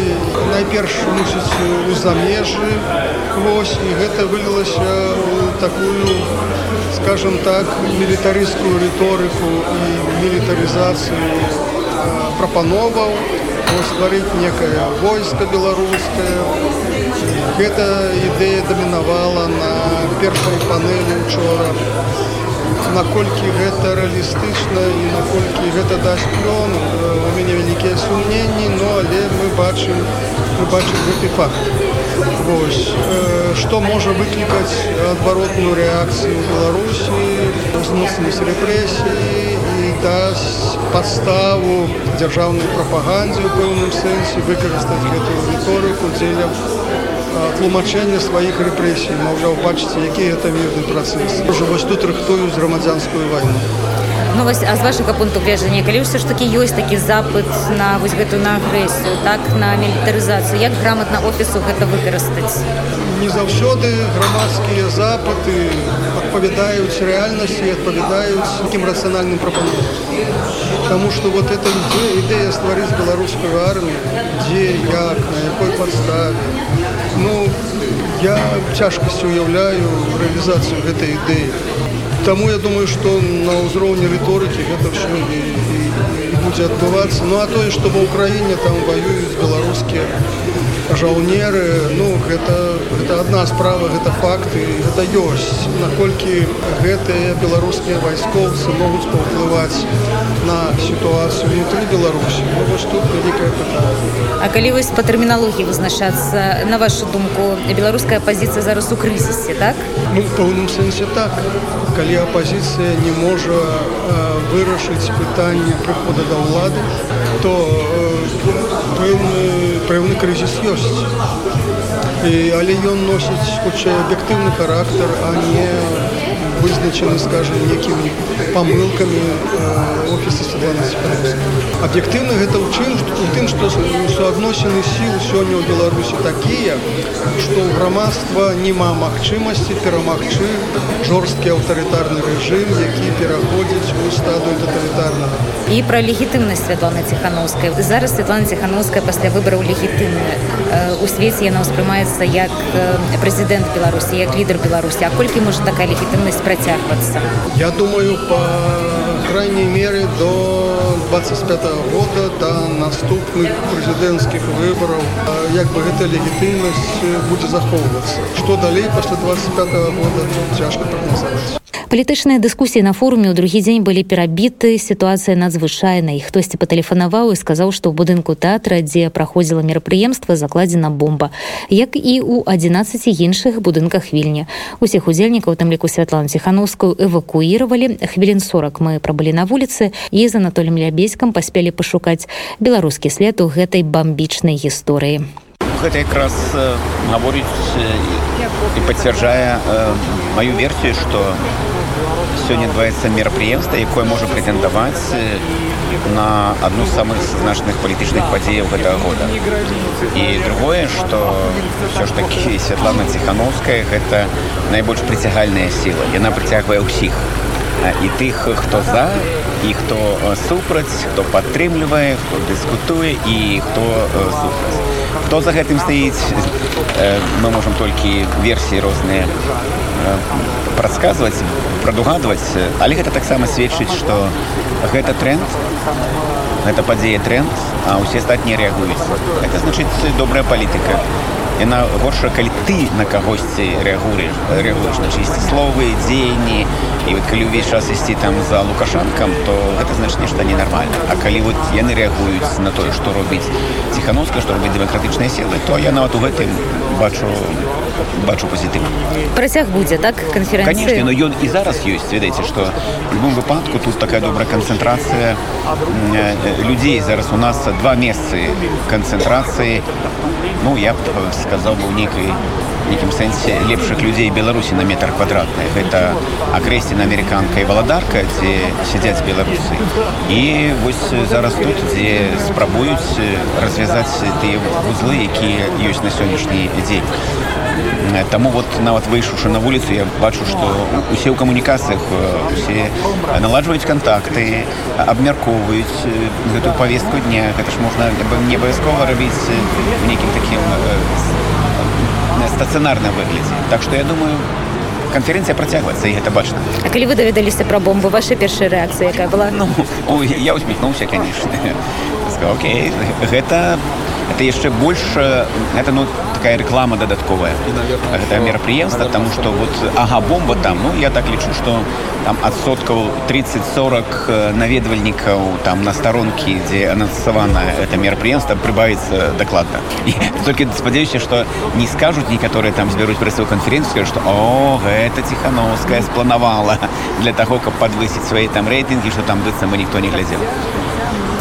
найперш мусіць у замежы вось і гэта вылілася такую скажем так, милитаристскую риторику и милитаризацию прапановаў стварыць некае войска беларускае. Гэта ідэя дамінавала на першай панелі учора. Наколькі гэта рэалістычна і наколькі гэта дасць плён у мяне вялікія сумненні но але мы бачым мы бачым гэты факт. Вось, што можа выклікаць адваротную рэакцыю беларусі узмоцнасць рэпрэсіі дасць падставу дзяржаўнай прапагандзе ў пэўным сэнсе выкарыстаць гэтую рыторыку дзеля тлумачэння сваіх рэпрэсій маўляў бачыце які гэта мірны працэс уже вось тут рыхтую з грамадзянскую вайну Ну, вось, а з вашага пункту гледжання калі ўсё ж такі ёсць такі запыт на вось гэтую на агрэсію так на мілітарызацыю як граматна офісу гэта выкарыстаць не заўсёды грамадскія запыты адпавядаюць рэальнасці адпавядаюць такім рацыянальным прапановам Таму што вот эта ідэя стварыць беларускую армію дзе як на якой падставе ну я цяжкасці уяўляю рэалізацыю гэтай ідэі Таму я думаю што на ўзроўні рыторыкі гэта ўсё і, і, і будзе адбывацца ну а тое што ва ўкраіне там ваююць беларускія жаўнеры ну гэта гэта одна справа гэта факты это ёсць. Наколькі гэтыя беларускія вайскоўцы могуць паўплываць на сітуацыю внутри беларусі? Ну, вось тут вялікая А калі вось па тэрміналогіі вызначацца на вашу думку беларуская пазіцыя зараз у крызісе так? Ну, пэўным сэнсе так. Калі апозіцыя не можа э, вырашыць пытанне прыхода да ўлады то э, пэўны пэўны крызіс ёсць і, але ён носіць хутчэй аб'ектыўны характар а не вызначаны скажем некімі памылкамі офіса аб'ектыўна гэта ў чым у тым што суадносіны сіл сёння ў беларусі такія што ў грамадства няма магчымасці перамагчы жорсткі аўтарытарны рэжым які пераходзіць у стаду таталітарнага і пра легітымнасць святланы ціхановскай зараз святлана ціхановская пасля выбараў легітымная у свеце яна ўспрымаецца як прэзідэнт беларусі як лідар беларусі а колькі можа такая легітымнасць працягвацца я думаю по крайней мере до 25 -го года до наступных прэзідэнцкіх выбараў як бы гэта легітымнасць будзе захоўвацца что далей пасля 25 -го года цяжка прагназаваць палітычныя дыскусіі на форуме ў другі дзень былі перабіты сітуацыя надзвычайнай. Хтосьці патэлефанаваў і сказаў што ў будынку тэатра дзе праходзіла мерапрыемства закладзена бомба як і ў 11 іншых будынках вільні. Усіх удзельнікаў там ліку святлану ціхановскую эвакуіравалі хвілін 40 мы прабылі на вуліцы і з анатолем лябейскам паспелі пашукаць беларускі след у гэтай бамбічнай гісторыі. Гэта якраз гаворыць і пацвярджае маю версію што сёння адбываецца мерапрыемства якое можа прэтэндаваць на адну з самых значных палітычных падзеяў гэтага года. І другое што ўсё ж такі святлана ціхановская гэта найбольш прыцягальная сіла яна прыцягвае ўсіх і тых хто за і хто супраць хто падтрымлівае хто дыскутуе і хто супраць хто за гэтым стаіць? Мы можам толькі версіі розныя прадказваць прадугадваць. Але гэта таксама сведчыць што гэта тренд гэта падзея тренд а ўсе астатнія рэагуюць. Это значыць добрая палітыка яна горша калі ты на кагосьці рэагуеш рэагуеш на чысці словы дзеянні і вот калі ўвесь час ісці там за лукашанкам то гэта значыць нешта ненармальна а калі вот яны рэагуюць на тое што робіць ціхановска што робіць дэмакратычныя сілы то я нават у гэтым бачу бачу пазітыў. Працяг будзе так канферэнцыя но ён і зараз ёсць. Ведаеце што в любом выпадку тут такая добрая канцэнтрацыя людзей. Зараз у нас два месцы канцэнтрацыі ну я б сказаў бы нейкай нейкім сэнсе лепшых людзей беларусі на метр квадратны гэта акрэсціна амерыканка і валадарка дзе сядзяць беларусы і вось зараз тут дзе спрабуюць развязаць тыя вузлы якія ёсць на сённяшні дзень. Таму вот нават выйшуўшы на вуліцу я бачу што усе ў камунікацыях усе наладжваюць кантакты абмяркоўваюць гэтую павестку дня. Гэта ж можна не абавязкова рабіць нейкім такім стацыянарным выглядзе так што я думаю канференцыя працягваецца і гэта бачна А калі вы даведаліся пра бомбу ваша першая рэакцыя якая была? Ну ой, я усміхнуўся конечно. Окей гэта это яшчэ больше это ну такая реклама дадатковая это мерапрыемства тому что вот ага бомба там. Ну я так лічу что там адсоткаў 30-40 э, наведвальнікаў там на старонкі дзе анансавана это мерапрыемства прыбавіцца дакладна только спадзяюся что не скажуць некаторыя там збяруць прэсавую канференцыю что о гэта ціхановская спланавала для того каб подвысіць свае там рэйтынгі что там быццам мы ніхто не глядзел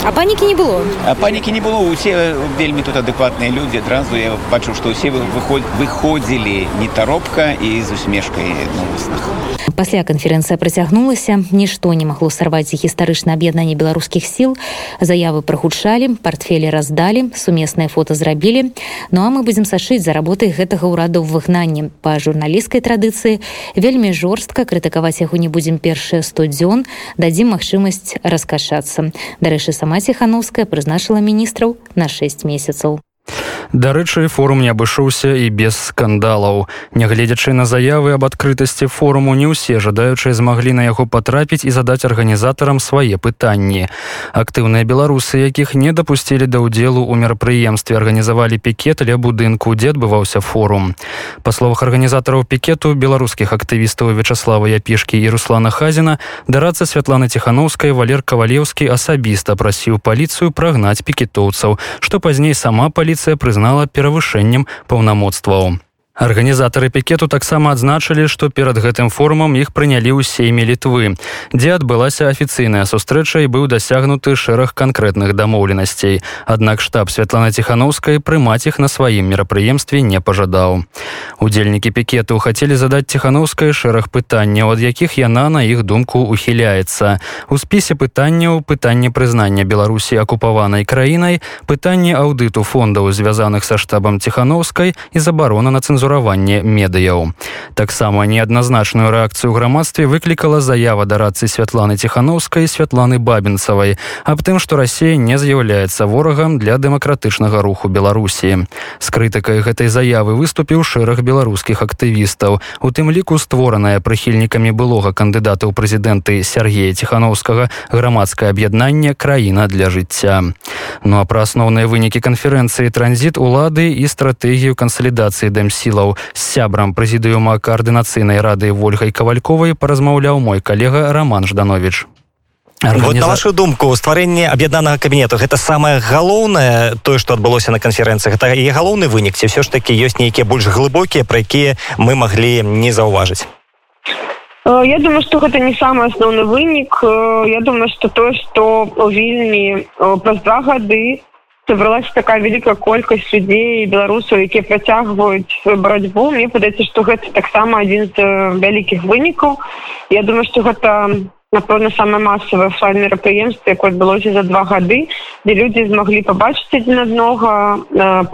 А панікі не было? А панікі не было. Усе вельмі тут адэкватныя людзі. Адразу я бачу што ўсе выходзілі не таропка і з усмешкай на вуснах. Пасля канферэнцыя працягнулася. Нішто не магло сарваць гістарычна аб'яднанне беларускіх сіл. Заявы прагучалі портфелі раздалі сумесныя фото зрабілі. Ну а мы будзем сашыць за работай гэтага ўрада ў выгнанні. Па журналісцкай традыцыі вельмі жорстка крытыкаваць яго не будзем першыя 100 дзён. Дадзім магчымасць раскашацца. Дарэчы сама ціхановская прызначыла міністраў на 6 месяцаў Дарэчы, форум не абышоўся і без скандалаў. Нягледзячы на заявы аб адкрытасці форуму не ўсе жадаючыя змаглі на яго патрапіць і задаць арганізатарам свае пытанні. Актыўныя беларусы, якіх не дапусцілі да ўдзелу ў мерапрыемстве арганізавалі пікет ля будынку, дзе адбываўся форум. Па словах арганізатараў пікету беларускіх актывістаў Вячаслава Япішкі і Руслана Хазіна, дарацца Святланы Ціхановскай Валер Кавалеўскі асабіста прасіў паліцыю прагнаць пікетоўцаў, што пазней сама паліцыя прызнала прызнала перавышэннем паўнамоцтваў. Арганізатары пікету таксама адзначылі, што перад гэтым форумам іх прынялі ў сейме літвы, дзе адбылася афіцыйная сустрэча і быў дасягнуты шэраг канкрэтных дамоўленасцей. Аднак штаб Святлана Ціхановскай прымаць іх на сваім мерапрыемстве не пажадаў. Удзельнікі пікету хацелі задаць ціхановскай шэраг пытанняў, ад якіх яна на іх думку ухіляецца. У спісе пытанняў пытанне прызнання Беларусі акупаванай краінай, пытанне аўдыту фондаў, звязаных са штабам ціхановскай і забарона на цэнзуру цэнзураванне медыяў. Таксама неадназначную рэакцыю грамадстве выклікала заява дарацы святланы ціхановскай святланы бабінцавай аб тым, што Расія не з'яўляецца ворагам для дэмакратычнага руху Беларусі. З крытыкай гэтай заявы выступіў шэраг беларускіх актывістаў, у тым ліку створаная прыхільнікамі былога кандыдата ў прэзідэнты Сергея ціхановскага грамадскае аб'яднанне краіна для жыцця. Ну а пра асноўныя вынікі канферэнцыі транзіт улады і стратэгію кансалідацыі дэмсіл сілаў. З сябрам прэзідыума каардынацыйнай рады ольгай кавальковай паразмаўляў мой калега роман жданович Организа... Вот, на вашу думку стварэнне аб'яднанага кабінету гэта самае галоўнае тое што адбылося на канферэнцыях гэта і галоўны вынік ці все ж таки ёсць нейкія больш глыбокія пра якія мы маглі не заўважыць? Э, Я думаю что гэта не самы асноўны вынік. Э, Я думаю что тое што вільні э, праз два гады сабралася такая вялікая колькасць людзей беларусаў якія працягваюць сваю барацьбу мне падаецца што гэта таксама адзін з вялікіх вынікаў я думаю што гэта напэўна самае масавае фай мерапрыемства якое адбылося за два гады дзе людзі змаглі пабачыць адзін аднога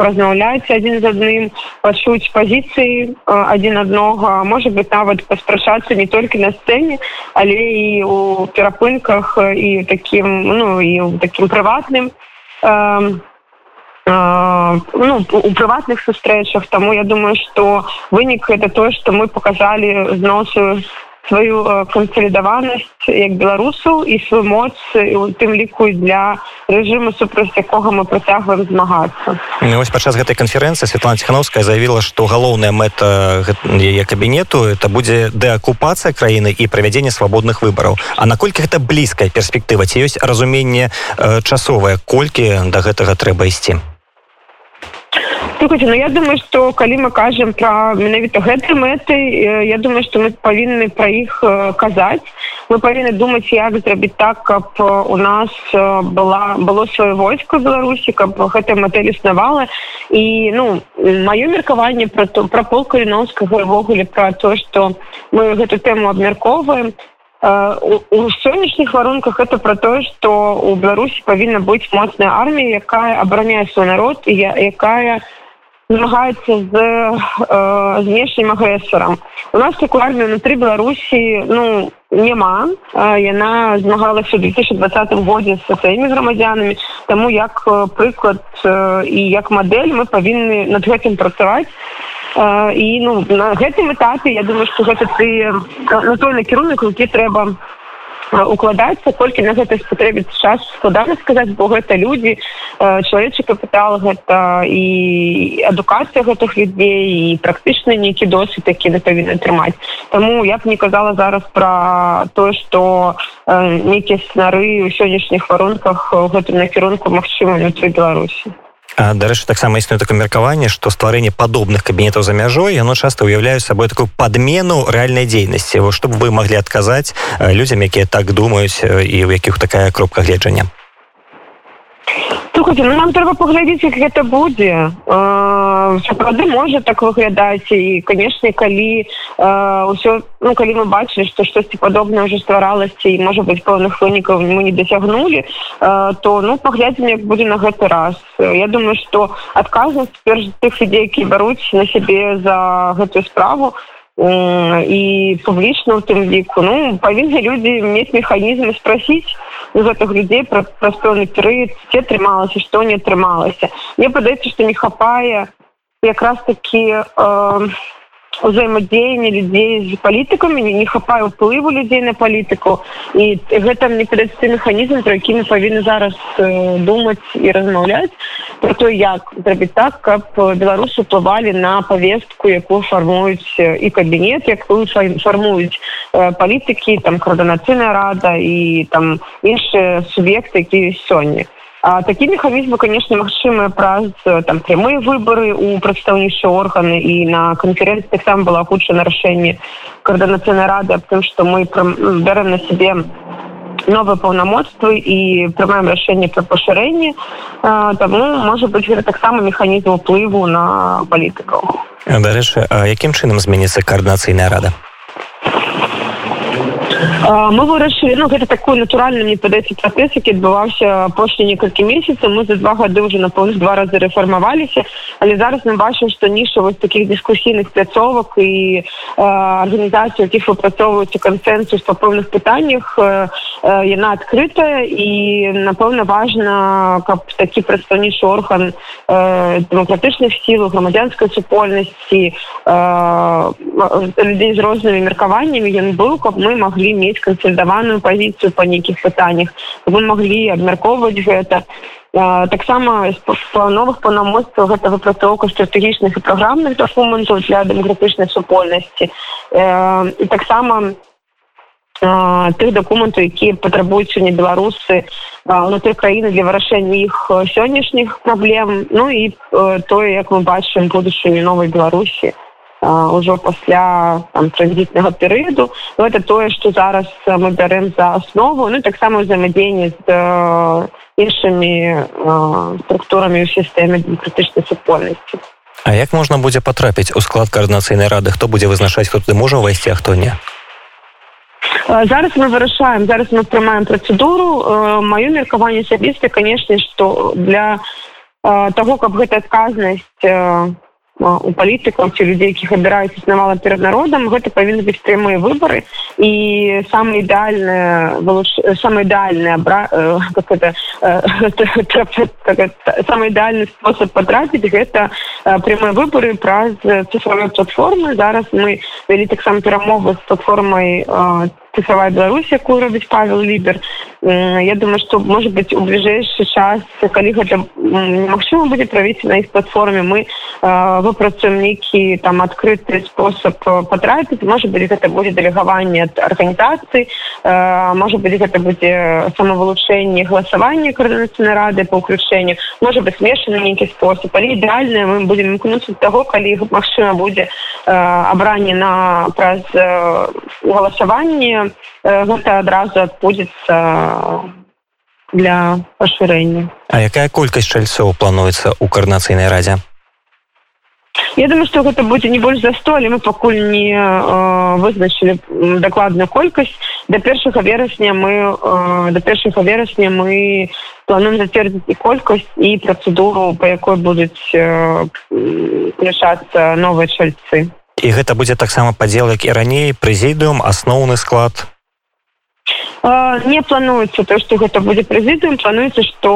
празмаўляць адзін з адным пачуць пазіцыі адзін аднога можа быть нават паспрачацца не толькі на сцэне але і у перапынках і такім ну і ў такім прыватным ну, у прыватных сустрэчах таму я думаю што вынік гэта тое што мы показалі зносу сваю кансалідаванасць як беларусаў і сваю моц у тым ліку для рэжыму супраць якога мы працягваем змагацца ну, вось падчас гэтай канферэнцыі Светлана ціхановская заявіла што галоўная мэта яе кабінету это будзе дэакупацыя краіны і правядзенне свабодных выбараў А наколькі гэта блізкая перспектыва ці ёсць разуменне часовае колькі да гэтага трэба ісці Слухайте, ну я думаю что калі мы кажам про менавіта гэтай мэты я думаю что мы павінны пра іх казаць мы павінны думаць як зрабіць так каб у нас была было сваё войско беларусі каб гэтая мадэль існавала і ну маё меркаванне про то про пол каліновскага увогуле про то что мы гэту тэму абмяркоўваем у сённяшніх варунках это про тое что у беларусі павінна быць моцная армія якая абараняе свой народ і якая змагаецца з э, знешнім агрэсарам у нас такую армію внутри беларусі ну няма яна змагалася ў 2020 годзе са сваімі грамадзянамі таму як прыклад і як мадэль мы павінны над гэтым працаваць і ну на гэтым этапе я думаю что гэта ты на той накірунак які трэба укладацца колькі на гэта спатрэбіць час складана сказаць бо гэта людзі чалавечы капітал гэта і адукацыя гэтых людзей і практычна нейкі досвід які да павінны атрымаць. Таму я б не казала зараз пра тое што нейкія снары ў сённяшніх варунках у гэтым накірунку магчыма внутры беларусі дарэчы таксама існуе такое меркаванне што стварэнне падобных кабінетаў за мяжой яно часта ўяўляю сабой такую падмену рэальнай дзейнасці. Чтобы вы маглі адказаць людзям якія так думаюць і ў якіх такая кропка гледжання слухайте ну, нам трэба паглядзець як гэта будзе сапраўды можа так выглядаць і канешне калі ўсё ну калі мы бачылі што штосьці падобнае ўжо стваралася і можа быць пэўных вынікаў мы не дасягнулі то ну паглядзім як будзе на гэты раз. Я думаю што адказнасць перш тых людзей які бяруць на сябе за гэтую справу і публічна ў тым ліку ну павінны людзі мець механізмы спрасіць у гэтых людзей пра пэўны перыяд ці атрымалася што не атрымалася мне падаецца што не хапае якраз такі э, узаемадзеяння людзей з палітыкамі не хапае ўплыву людзей на палітыку і гэта мне падаецца механізм про які мы павінны зараз думаць і размаўляць про то як зрабіць так каб беларусы уплывалі на повестку якую фармуюць і кабінет якую фармуюць палітыкі там коордынацыйная рада і там іншыя суб'екты які сёння А такі механізмы конечно магчымыя праз там прямыя выборы у прадстаўнейшыя органы і на канферэнцыі таксама было агучана рашэнне коордынацыйнай рады аб тым што мы бярэм на сябе новыя паўнамоцтвы і прымаем рашэнне пра пашырэнне таму можа быць таксама механізм уплыву на палітыкаў дарэчы якім чынам зменіцца коордынацыйная рада мы вырашылі ну гэта такой натуральны мне падаецца працэс які адбываўся апошні некалькі месяцаў мы за два гады уже напоўна два разы рэфармаваліся але зараз мы бачым што ніша вось таких дыскусійных пляцовак і арганізацыі якіх выпрацоўваюцца кансенсус па пэўных пытаннях яна адкрытая і напэўна важна каб такі прадстаўнічы орган дэмакратычных сіл грамадзянскай супольнасці людзей з рознымі меркаваннямі ён быў каб мы маглі маглі мець кансальдаваную пазіцыю па нейкіх пытаннях вы маглі абмяркоўваць гэта таксама па новых паўнамоцтвах гэта выпрацоўка стратэгічных і праграмных дакументаў для дэмакратычнай супольнасці і таксама тых дакументаў якія патрабуюць сёння беларусы унутры краіны для вырашэння іх сённяшніх праблем ну і тое як мы бачым будучыню новай беларусі ўжо пасля транзітнага перыяду. Ну, это тое што зараз мы бярэм за аснову. Ну таксама ўзаемадзеянне з іншымі структурамі ў сістэме дэмакратычнай супольнасці. А як можна будзе патрапіць у склад каардынацыйнай рады? Хто будзе вызначаць хто ты можа ўвайсці а хто не? Зараз мы вырашаем зараз мы прымаем працэдуру. Маё меркаванне асабіста канешне што для того каб гэта адказнасць у палітыкаў ці людзей якіх абіраюць існавала перад народам гэта павінны быць прямыя выбары і самы ідэальная самы ідэальны абра это самы ідэальны спосаб патрапіць гэта прямыя выбары праз цифровой платформы зараз мы вялі таксама перамовы з платформай цифровая Беларусь якую робіць павел лібер. Я думаю что может быть у бліжэйшы час калі гэта магчыма будзе правіць на іх платформе мы выпрацуем нейкі там адкрыты спосаб патрапіць. Может быть гэта будзе дэлегаванне ад арганізацыі может быть гэта будзе самавылучэнне галасавання коордынацыйнай рады по ўключэнню может быть смешаны нейкі спосаб. Але ідэальна мы будем імкнуцца таго калі магчыма будзе абранне на праз галасаванне гэта адразу адбудзецца для пашырэння А якая колькасць чальцоў плануецца ў карнацыйнай радзе Я думаю што гэта будзе не больш за сто але мы пакуль не э, вызначылі дакладную колькасць да першага верасня мы э, да першага верасня мы плануем зацвердзіць і колькасць і працэдуру па якой будуць э, новыя чальцы і гэта будзе таксама падзел як і раней прэзідыум асноўны склад. Не плануецца то што гэта будзе прэзідыум. Плануецца што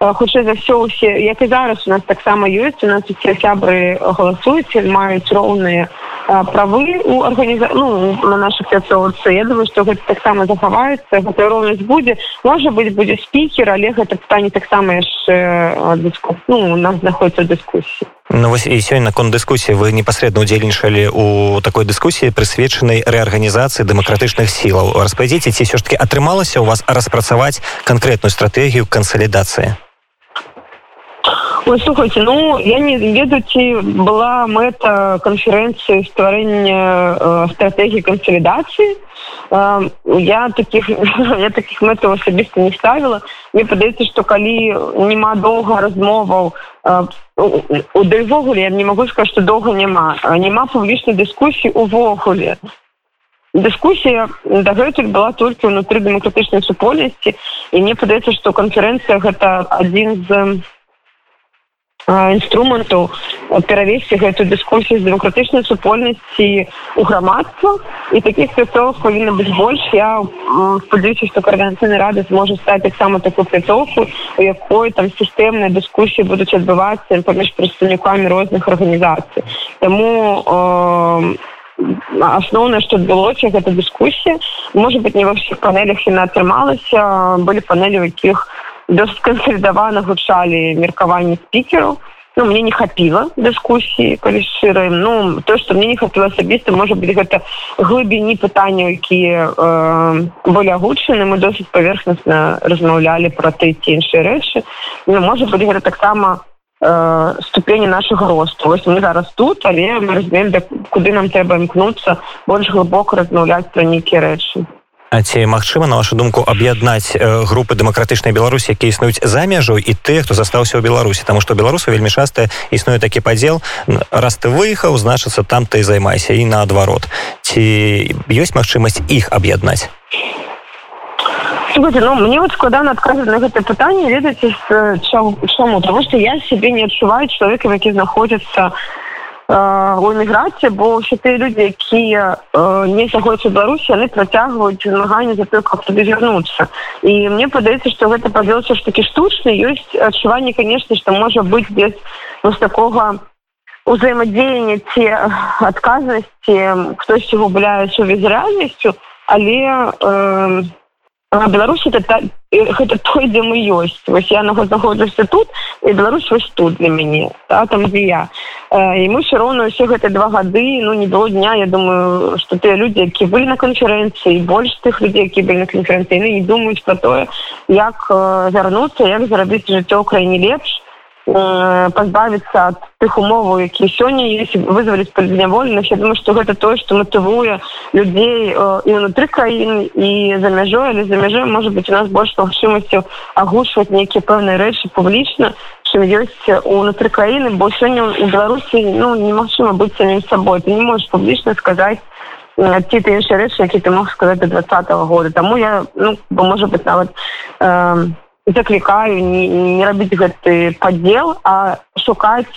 хутчэй за ўсё усе як і зараз у нас таксама ёсць у нас усе сябры галасуюць маюць роўныя правы у арганіза ну, на наших пляцоўцы я думаю что гэта таксама захаваецца гэта роўнасць будзе. Можа быть будзе спікер але гэта стане таксама яшчэ дыску ну у нас знаходіцца дыскусіі. Ну, вось і сёння наконт дыскусіі вы непасрэдна удзельнічалі у такой дыскусіі прысвечанай рэарганізацыі дэмакратычных сілаў. Распавядзіце ці ўсё ж таки атрымалася у вас распрацаваць канкрэтную стратэгію кансалідацыі Ой, слухайте ну я не ведаю ці была мэта канферэнцыі стварэння э, стратэгіі кансалідацыі э, я таких я таких мэтаў асабіста не ставіла мне падаецца што калі няма доўга размоваў. Э, у дэйвогуле я не могу сказать што доўга няма няма публічнай дыскусіі увогуле дыскусія дагэтуль была толькі ўнутры дэмакратычнай супольнасці і мне падаецца што канферэнцыя гэта адзін з інструментаў перавесці гэту дыскусію з дэмакратычнай супольнасці у грамадства і такіх пляцовак павінна быць больш я спадзяюся што каардынацыйны рады зможа стаць таксама такую пляцоўку у якой там сістэмныя дыскусіі будуць адбывацца паміж прадстаўнікамі розных арганізацый таму э, асноўнае што адбылося гэта дыскусія можа быть не ва ўсіх панелях яна атрымалася былі панелі у якіх у досыць кансалідавана гучалі меркаванні спікераў ну, мне не хапіла дыскусіі калі шчыраем ну то што мне не хапіла асабіста можа быць гэта глыбіні пытанняў якія э, более агучаны мы досыць паверхнасна размаўлялі пра ты ці іншыя рэчы ну, можа быць гэта таксама э, ступені нашага росту. Вось мы зараз тут але мы разумеем куды нам трэба імкнуцца больш глыбока размаўляць пра нейкія рэчы А ці магчыма на вашу думку аб'яднаць групы дэмакратычнай беларусі якія існуюць за мяжу і ты хто застаўся ў беларусі? Тому что беларусу вельмі часта існуе такі падзел раз ты выехаў значыцца там ты займайся і наадварот. Ці ёсць магчымасць іх аб'яднаць? Ну, мне вот складана адказаць на гэта пытанне ведаце чаму? Тому что я сябе не адчуваю чалавекам які знаходзяцца у у эміграцыі бо ўсе тыя людзі якія не заходзяць у беларусі яны працягваюць змаганне за то каб туды вярнуцца і мне падаецца што гэта павёўся ж такі штучны ёсць адчуванне канешне што можа быць без вось такога узаемадзеяння ці адказнасці хтосьці губляе сувязь рэальнасцю але э, беларусі это гэта той дзе мы ёсць вось я наго знаходжуся тут і беларусь вось тут для мяне да, там дзе я. І мы все роўна ўсе гэты два гады ну не было дня я думаю что тыя людзі які былі на канферэнцыі больш тых людзей які былі на канферэнцыйны не думаюць про тое як вярнуцца як зарабіць жыццё краіне лепш Э, пазбавіцца ад тых умоваў які сёння есть вызвались палзнявольных я думаю что гэта тое что матывуе людзей э, і унутры краін і за мяжой але за мяжой может быть у нас больш магчымасцю агушваць нейкія пэўныя рэчы публічна ёсць унутры краіны бо сёння у беларусі ну немагчыма быць самим сабой ты не можешь публічна сказаць ці ты іншыя рэчы які ты мог сказаць до двадцатого года. Тому я ну бо может быть нават э, заклікаю не, не рабіць гэты падзел а шукаць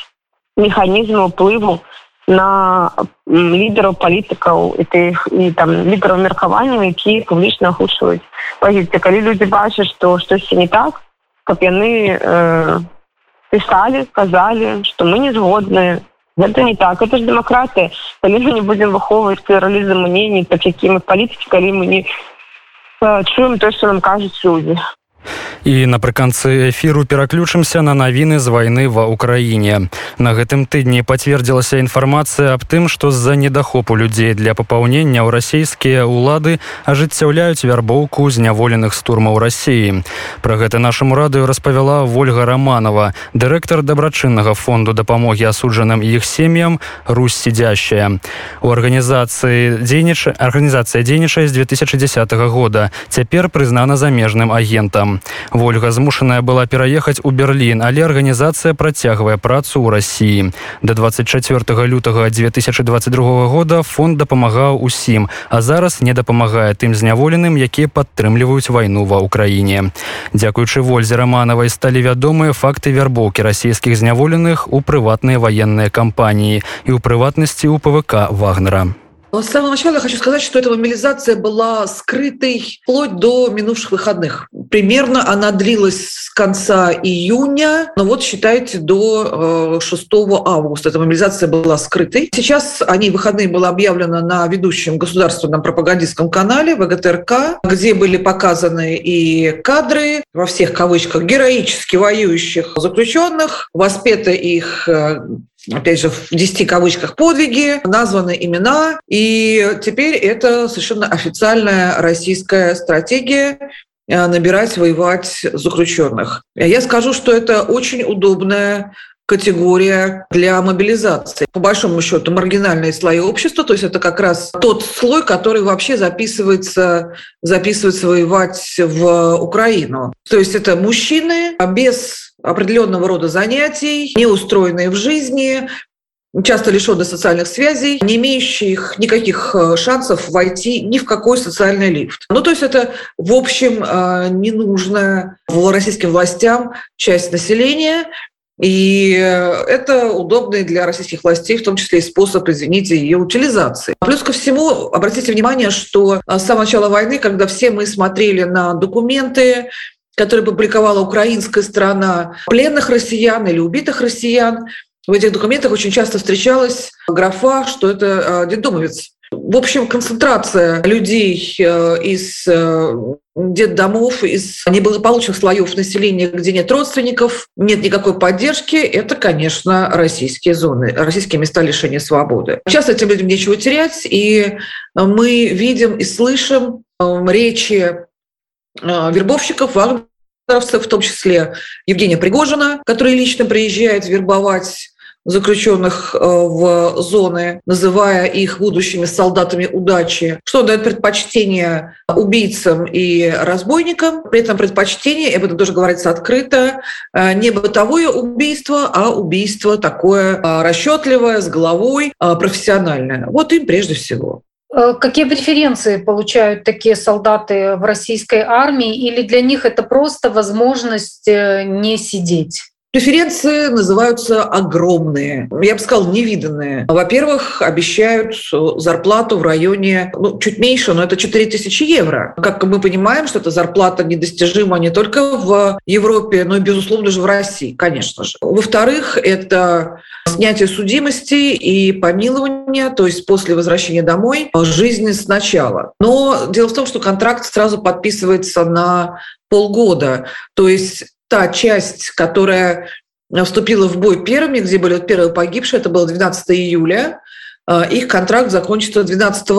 механізмы ўплыву на лідараў палітыкаў і тых і там лідараў меркавання які публічна агучваюць пазіцыя калі людзі бачаць што штосьці не так каб яны э, пісалі казалі што мы не згодныя гэта не так это ж дэмакратыя калі мы не будзем выхоўваць плюралізм мнений так якімі палітыкі калі мы не э, чуем то што нам кажуць людзі і напрыканцы эфіру пераключымся на навіны з вайны ва ўкраіне. На гэтым тыдні пацвердзілася інфармацыя аб тым што з-за недахопу людзей для папаўнення ў расійскія ўлады ажыццяўляюць вярбоўку зняволеных стурмаў рассіі пра гэта нашаму радыё распавяла ольга романова дырэктар дабрачыннага фонду дапамогі асуджаным іх сем'ям русь сидящая у арганізацыі дзейніча арганізацыя дзейнічае з 2010 года. Цяпер прызнана замежным агентам Вольга змушаная была пераехаць у Берлін, але арганізацыя працягвае працу ў рассіі. Да 24 лютага 2022 года фонд дапамагаў усім, а зараз не дапамагае тым зняволеным, якія падтрымліваюць вайну ва ўкраіне. Дзякуючы вользе раманавай сталі вядомыя факты вярбоўкі расійскіх зняволеных у прыватныя ваенныя кампаніі і ў прыватнасці ў ПВК вагнера. С самого начала я хочу сказать, что эта мобилизация была скрытой вплоть до минувших выходных. Примерно она длилась с конца июня, но вот считайте до 6 э, августа. Эта мобилизация была скрытой. Сейчас они выходные было объявлено на ведущем государственном пропагандистском канале ВГТРК, где были показаны и кадры во всех кавычках героически воюющих заключенных, воспеты их э, опять же, в 10 кавычках подвиги, названы имена, и теперь это совершенно официальная российская стратегия э, набирать, воевать заключенных. Я скажу, что это очень удобная категория для мобилизации. По большому счету, маргинальные слои общества, то есть это как раз тот слой, который вообще записывается, записывается воевать в Украину. То есть это мужчины без определенного рода занятий, не устроенные в жизни, часто лишенные социальных связей, не имеющих никаких э, шансов войти ни в какой социальный лифт. Ну, то есть это, в общем, э, ненужная российским властям часть населения, и это удобный для российских властей, в том числе и способ, извините, ее утилизации. Плюс ко всему, обратите внимание, что с самого начала войны, когда все мы смотрели на документы, который публиковала украинская страна, пленных россиян или убитых россиян. В этих документах очень часто встречалась графа, что это а, детдомовец. В общем, концентрация людей э, из э, детдомов, из неблагополучных слоев населения, где нет родственников, нет никакой поддержки, это, конечно, российские зоны, российские места лишения свободы. Сейчас этим людям нечего терять, и мы видим и слышим э, речи вербовщиков, в том числе Евгения Пригожина, который лично приезжает вербовать заключенных э, в зоны, называя их будущими солдатами удачи, что дает предпочтение убийцам и разбойникам. При этом предпочтение, и об этом тоже говорится открыто, э, не бытовое убийство, а убийство такое э, расчетливое, с головой, профессиональное. Вот им прежде всего. Э, какие преференции получают такие солдаты в российской армии? Или для них это просто возможность э, не сидеть? Преференции называются огромные, я бы сказал, невиданные. Во-первых, обещают зарплату в районе, ну, чуть меньше, но это 4000 евро. Как мы понимаем, что эта зарплата недостижима не только в Европе, но и, безусловно, же в России, конечно же. Во-вторых, это снятие судимости и помилование, то есть после возвращения домой, жизни сначала. Но дело в том, что контракт сразу подписывается на полгода. То есть та часть, которая вступила в бой первыми, где были первые погибшие, это было 12 июля, а, их контракт закончится 12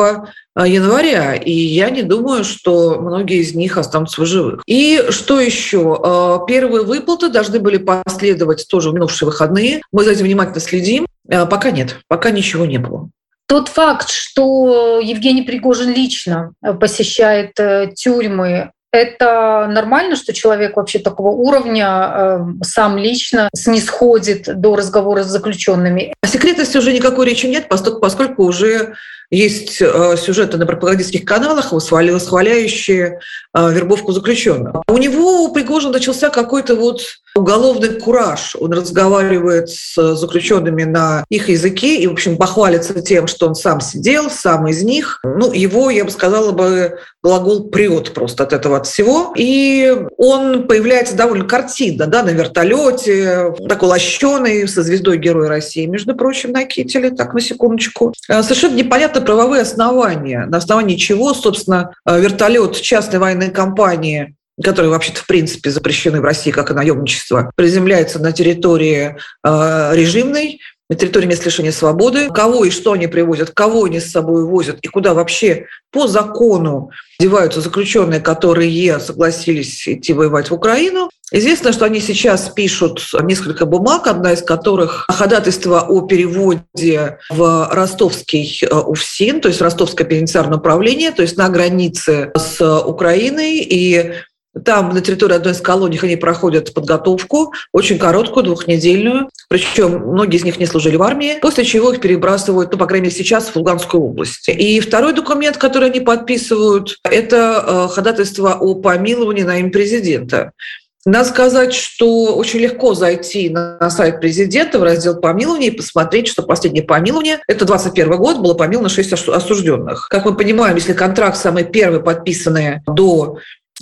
а, января, и я не думаю, что многие из них останутся в живых. И что еще? Первые выплаты должны были последовать тоже в минувшие выходные. Мы за этим внимательно следим. Пока нет, пока ничего не было. Тот факт, что Евгений Пригожин лично посещает э, тюрьмы, это нормально, что человек вообще такого уровня э, сам лично снисходит до разговора с заключенными? О секретности уже никакой речи нет, поскольку, уже есть э, сюжеты на пропагандистских каналах, восхваляющие э, вербовку заключенных. У него у Пригожина начался какой-то вот уголовный кураж. Он разговаривает с заключенными на их языке и, в общем, похвалится тем, что он сам сидел, сам из них. Ну, его, я бы сказала бы, глагол прет просто от этого от всего. И он появляется довольно картинно, да, на вертолете, такой лощеный, со звездой Героя России, между прочим, на кителе, так, на секундочку. Э, совершенно непонятно правовые основания, на основании чего, собственно, э, вертолет частной военной компании которые вообще-то в принципе запрещены в России как и наемничество, приземляется на территории э, режимной, на территории мест лишения свободы, кого и что они привозят, кого они с собой возят и куда вообще по закону деваются заключенные, которые согласились идти воевать в Украину. Известно, что они сейчас пишут несколько бумаг, одна из которых ходатайство о переводе в ростовский э, УФСИН, то есть Ростовское пенитенциарное управление, то есть на границе с Украиной. И там на территории одной из колоний они проходят подготовку, очень короткую, двухнедельную. Причем многие из них не служили в армии, после чего их перебрасывают, ну, по крайней мере, сейчас в Луганскую область. И второй документ, который они подписывают, это э, ходатайство о помиловании на имя президента. Надо сказать, что очень легко зайти на сайт президента в раздел помилования и посмотреть, что последнее помилование, это 21 год, было помиловано 6 осужденных. Как мы понимаем, если контракт самый первый подписанный до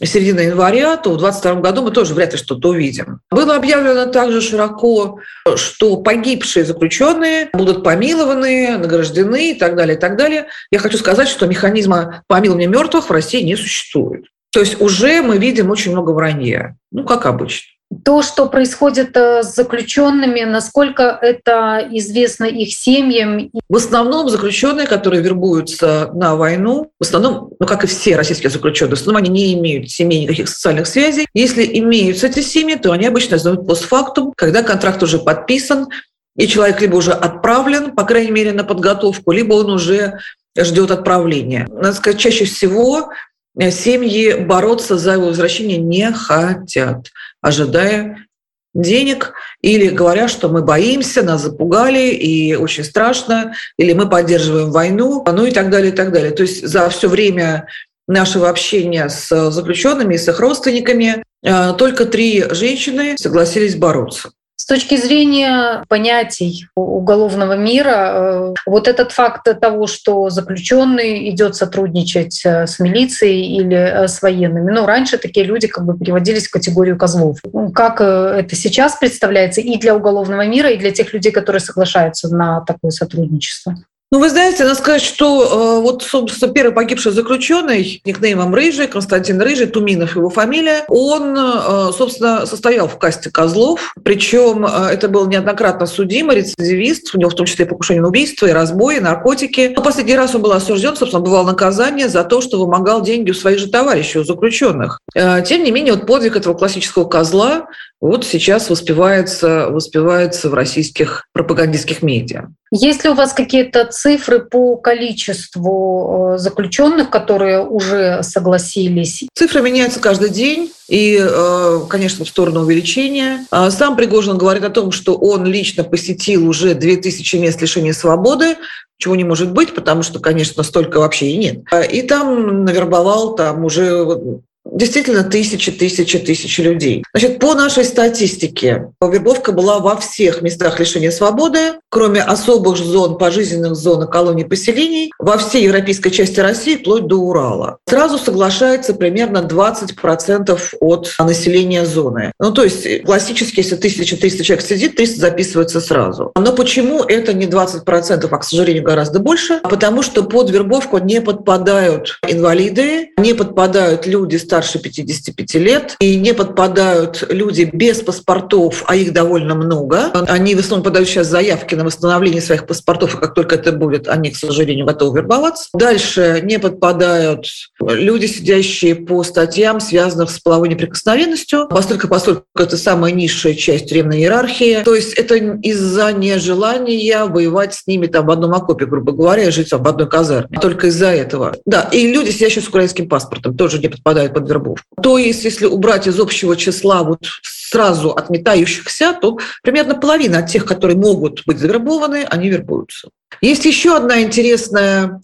середины января, то в 2022 году мы тоже вряд ли что-то увидим. Было объявлено также широко, что погибшие заключенные будут помилованы, награждены и так далее, и так далее. Я хочу сказать, что механизма помилования мертвых в России не существует. То есть уже мы видим очень много вранья, ну, как обычно. То, что происходит э, с заключенными, насколько это известно их семьям? В основном заключенные, которые вербуются на войну, в основном, ну как и все российские заключенные, в основном они не имеют семей никаких социальных связей. Если имеются эти семьи, то они обычно знают постфактум, когда контракт уже подписан, и человек либо уже отправлен, по крайней мере, на подготовку, либо он уже ждет отправления. Надо сказать, чаще всего семьи бороться за его возвращение не хотят, ожидая денег или говоря, что мы боимся, нас запугали и очень страшно, или мы поддерживаем войну, ну и так далее, и так далее. То есть за все время нашего общения с заключенными и с их родственниками э, только три женщины согласились бороться. С точки зрения понятий уголовного мира, э, вот этот факт того, что заключенный идет сотрудничать э, с милицией или э, с военными, ну, раньше такие люди как бы переводились в категорию козлов. Ну, как это сейчас представляется и для уголовного мира, и для тех людей, которые соглашаются на такое сотрудничество? Ну, вы знаете, надо сказать, что э, вот, собственно, первый погибший заключенный, никнеймом Рыжий, Константин Рыжий, Туминов его фамилия, он, э, собственно, состоял в касте козлов, причем э, это был неоднократно судимый рецидивист, у него в том числе и покушение на убийство, и разбой, и наркотики. Но последний раз он был осужден, собственно, бывал наказание за то, что вымогал деньги у своих же товарищей, у заключенных. Э, тем не менее, вот подвиг этого классического козла вот сейчас воспевается, воспевается в российских пропагандистских медиа. Есть ли у вас какие-то цифры по количеству э, заключенных, которые уже согласились? Цифры меняются каждый день и, э, конечно, в сторону увеличения. А сам Пригожин говорит о том, что он лично посетил уже 2000 мест лишения свободы, чего не может быть, потому что, конечно, столько вообще и нет. И там навербовал там уже действительно тысячи, тысячи, тысячи людей. Значит, по нашей статистике, вербовка была во всех местах лишения свободы, кроме особых зон, пожизненных зон колоний поселений, во всей европейской части России, вплоть до Урала. Сразу соглашается примерно 20% от населения зоны. Ну, то есть классически, если 1300 человек сидит, 300 записывается сразу. Но почему это не 20%, а, к сожалению, гораздо больше? Потому что под вербовку не подпадают инвалиды, не подпадают люди с старше 55 лет, и не подпадают люди без паспортов, а их довольно много. Они в основном подают сейчас заявки на восстановление своих паспортов, и как только это будет, они, к сожалению, готовы вербоваться. Дальше не подпадают люди, сидящие по статьям, связанных с половой неприкосновенностью, поскольку, поскольку это самая низшая часть тюремной иерархии. То есть это из-за нежелания воевать с ними там в одном окопе, грубо говоря, и жить в одной казарме. Только из-за этого. Да, и люди, сидящие с украинским паспортом, тоже не подпадают под вербовку. То есть, если убрать из общего числа вот сразу отметающихся, то примерно половина от тех, которые могут быть завербованы, они вербуются. Есть еще одна интересная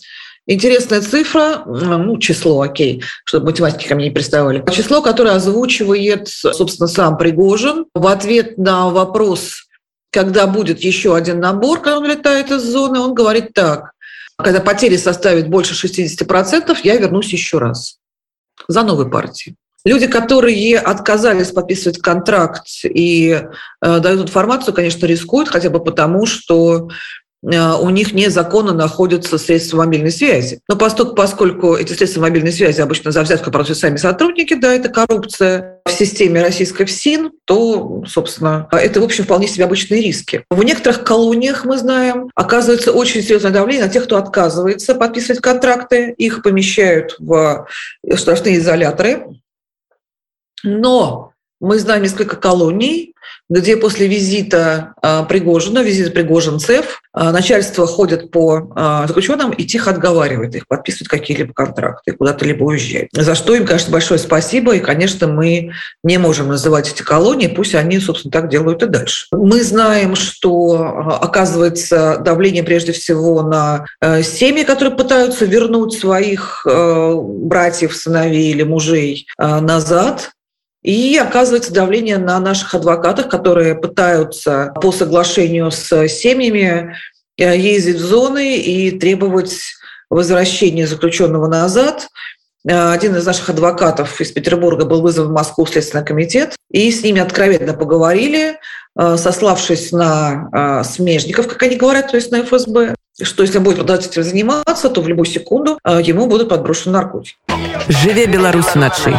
Интересная цифра, ну, число, окей, чтобы математики ко мне не приставали. Число, которое озвучивает, собственно, сам Пригожин в ответ на вопрос, когда будет еще один набор, когда он летает из зоны, он говорит так. Когда потери составят больше 60%, я вернусь еще раз за новой партией. Люди, которые отказались подписывать контракт и э, дают информацию, конечно, рискуют, хотя бы потому, что у них незаконно находятся средства мобильной связи. Но поскольку, эти средства мобильной связи обычно за взятку просят сами сотрудники, да, это коррупция в системе российской ФСИН, то, собственно, это, в общем, вполне себе обычные риски. В некоторых колониях, мы знаем, оказывается очень серьезное давление на тех, кто отказывается подписывать контракты. Их помещают в штрафные изоляторы, но мы знаем несколько колоний, где после визита а, Пригожина, визита пригожинцев, а, начальство ходит по а, заключенным и тихо отговаривает их подписывать какие-либо контракты, куда-то либо уезжать. За что им, конечно, большое спасибо. И, конечно, мы не можем называть эти колонии, пусть они, собственно, так делают и дальше. Мы знаем, что оказывается давление прежде всего на семьи, которые пытаются вернуть своих братьев, сыновей или мужей назад И оказывается давление на наших адвокатах, которые пытаются по соглашению с семьями э, ездить в зоны и требовать возвращения заключенного назад. Э, один из наших адвокатов из Петербурга был вызван в Москву в Следственный комитет, и с ними откровенно поговорили, э, сославшись на смежников, как они говорят, то есть на ФСБ, что если он будет продолжать этим заниматься, то в любую секунду ему будут подброшены наркотики. Живе Беларусь ночи.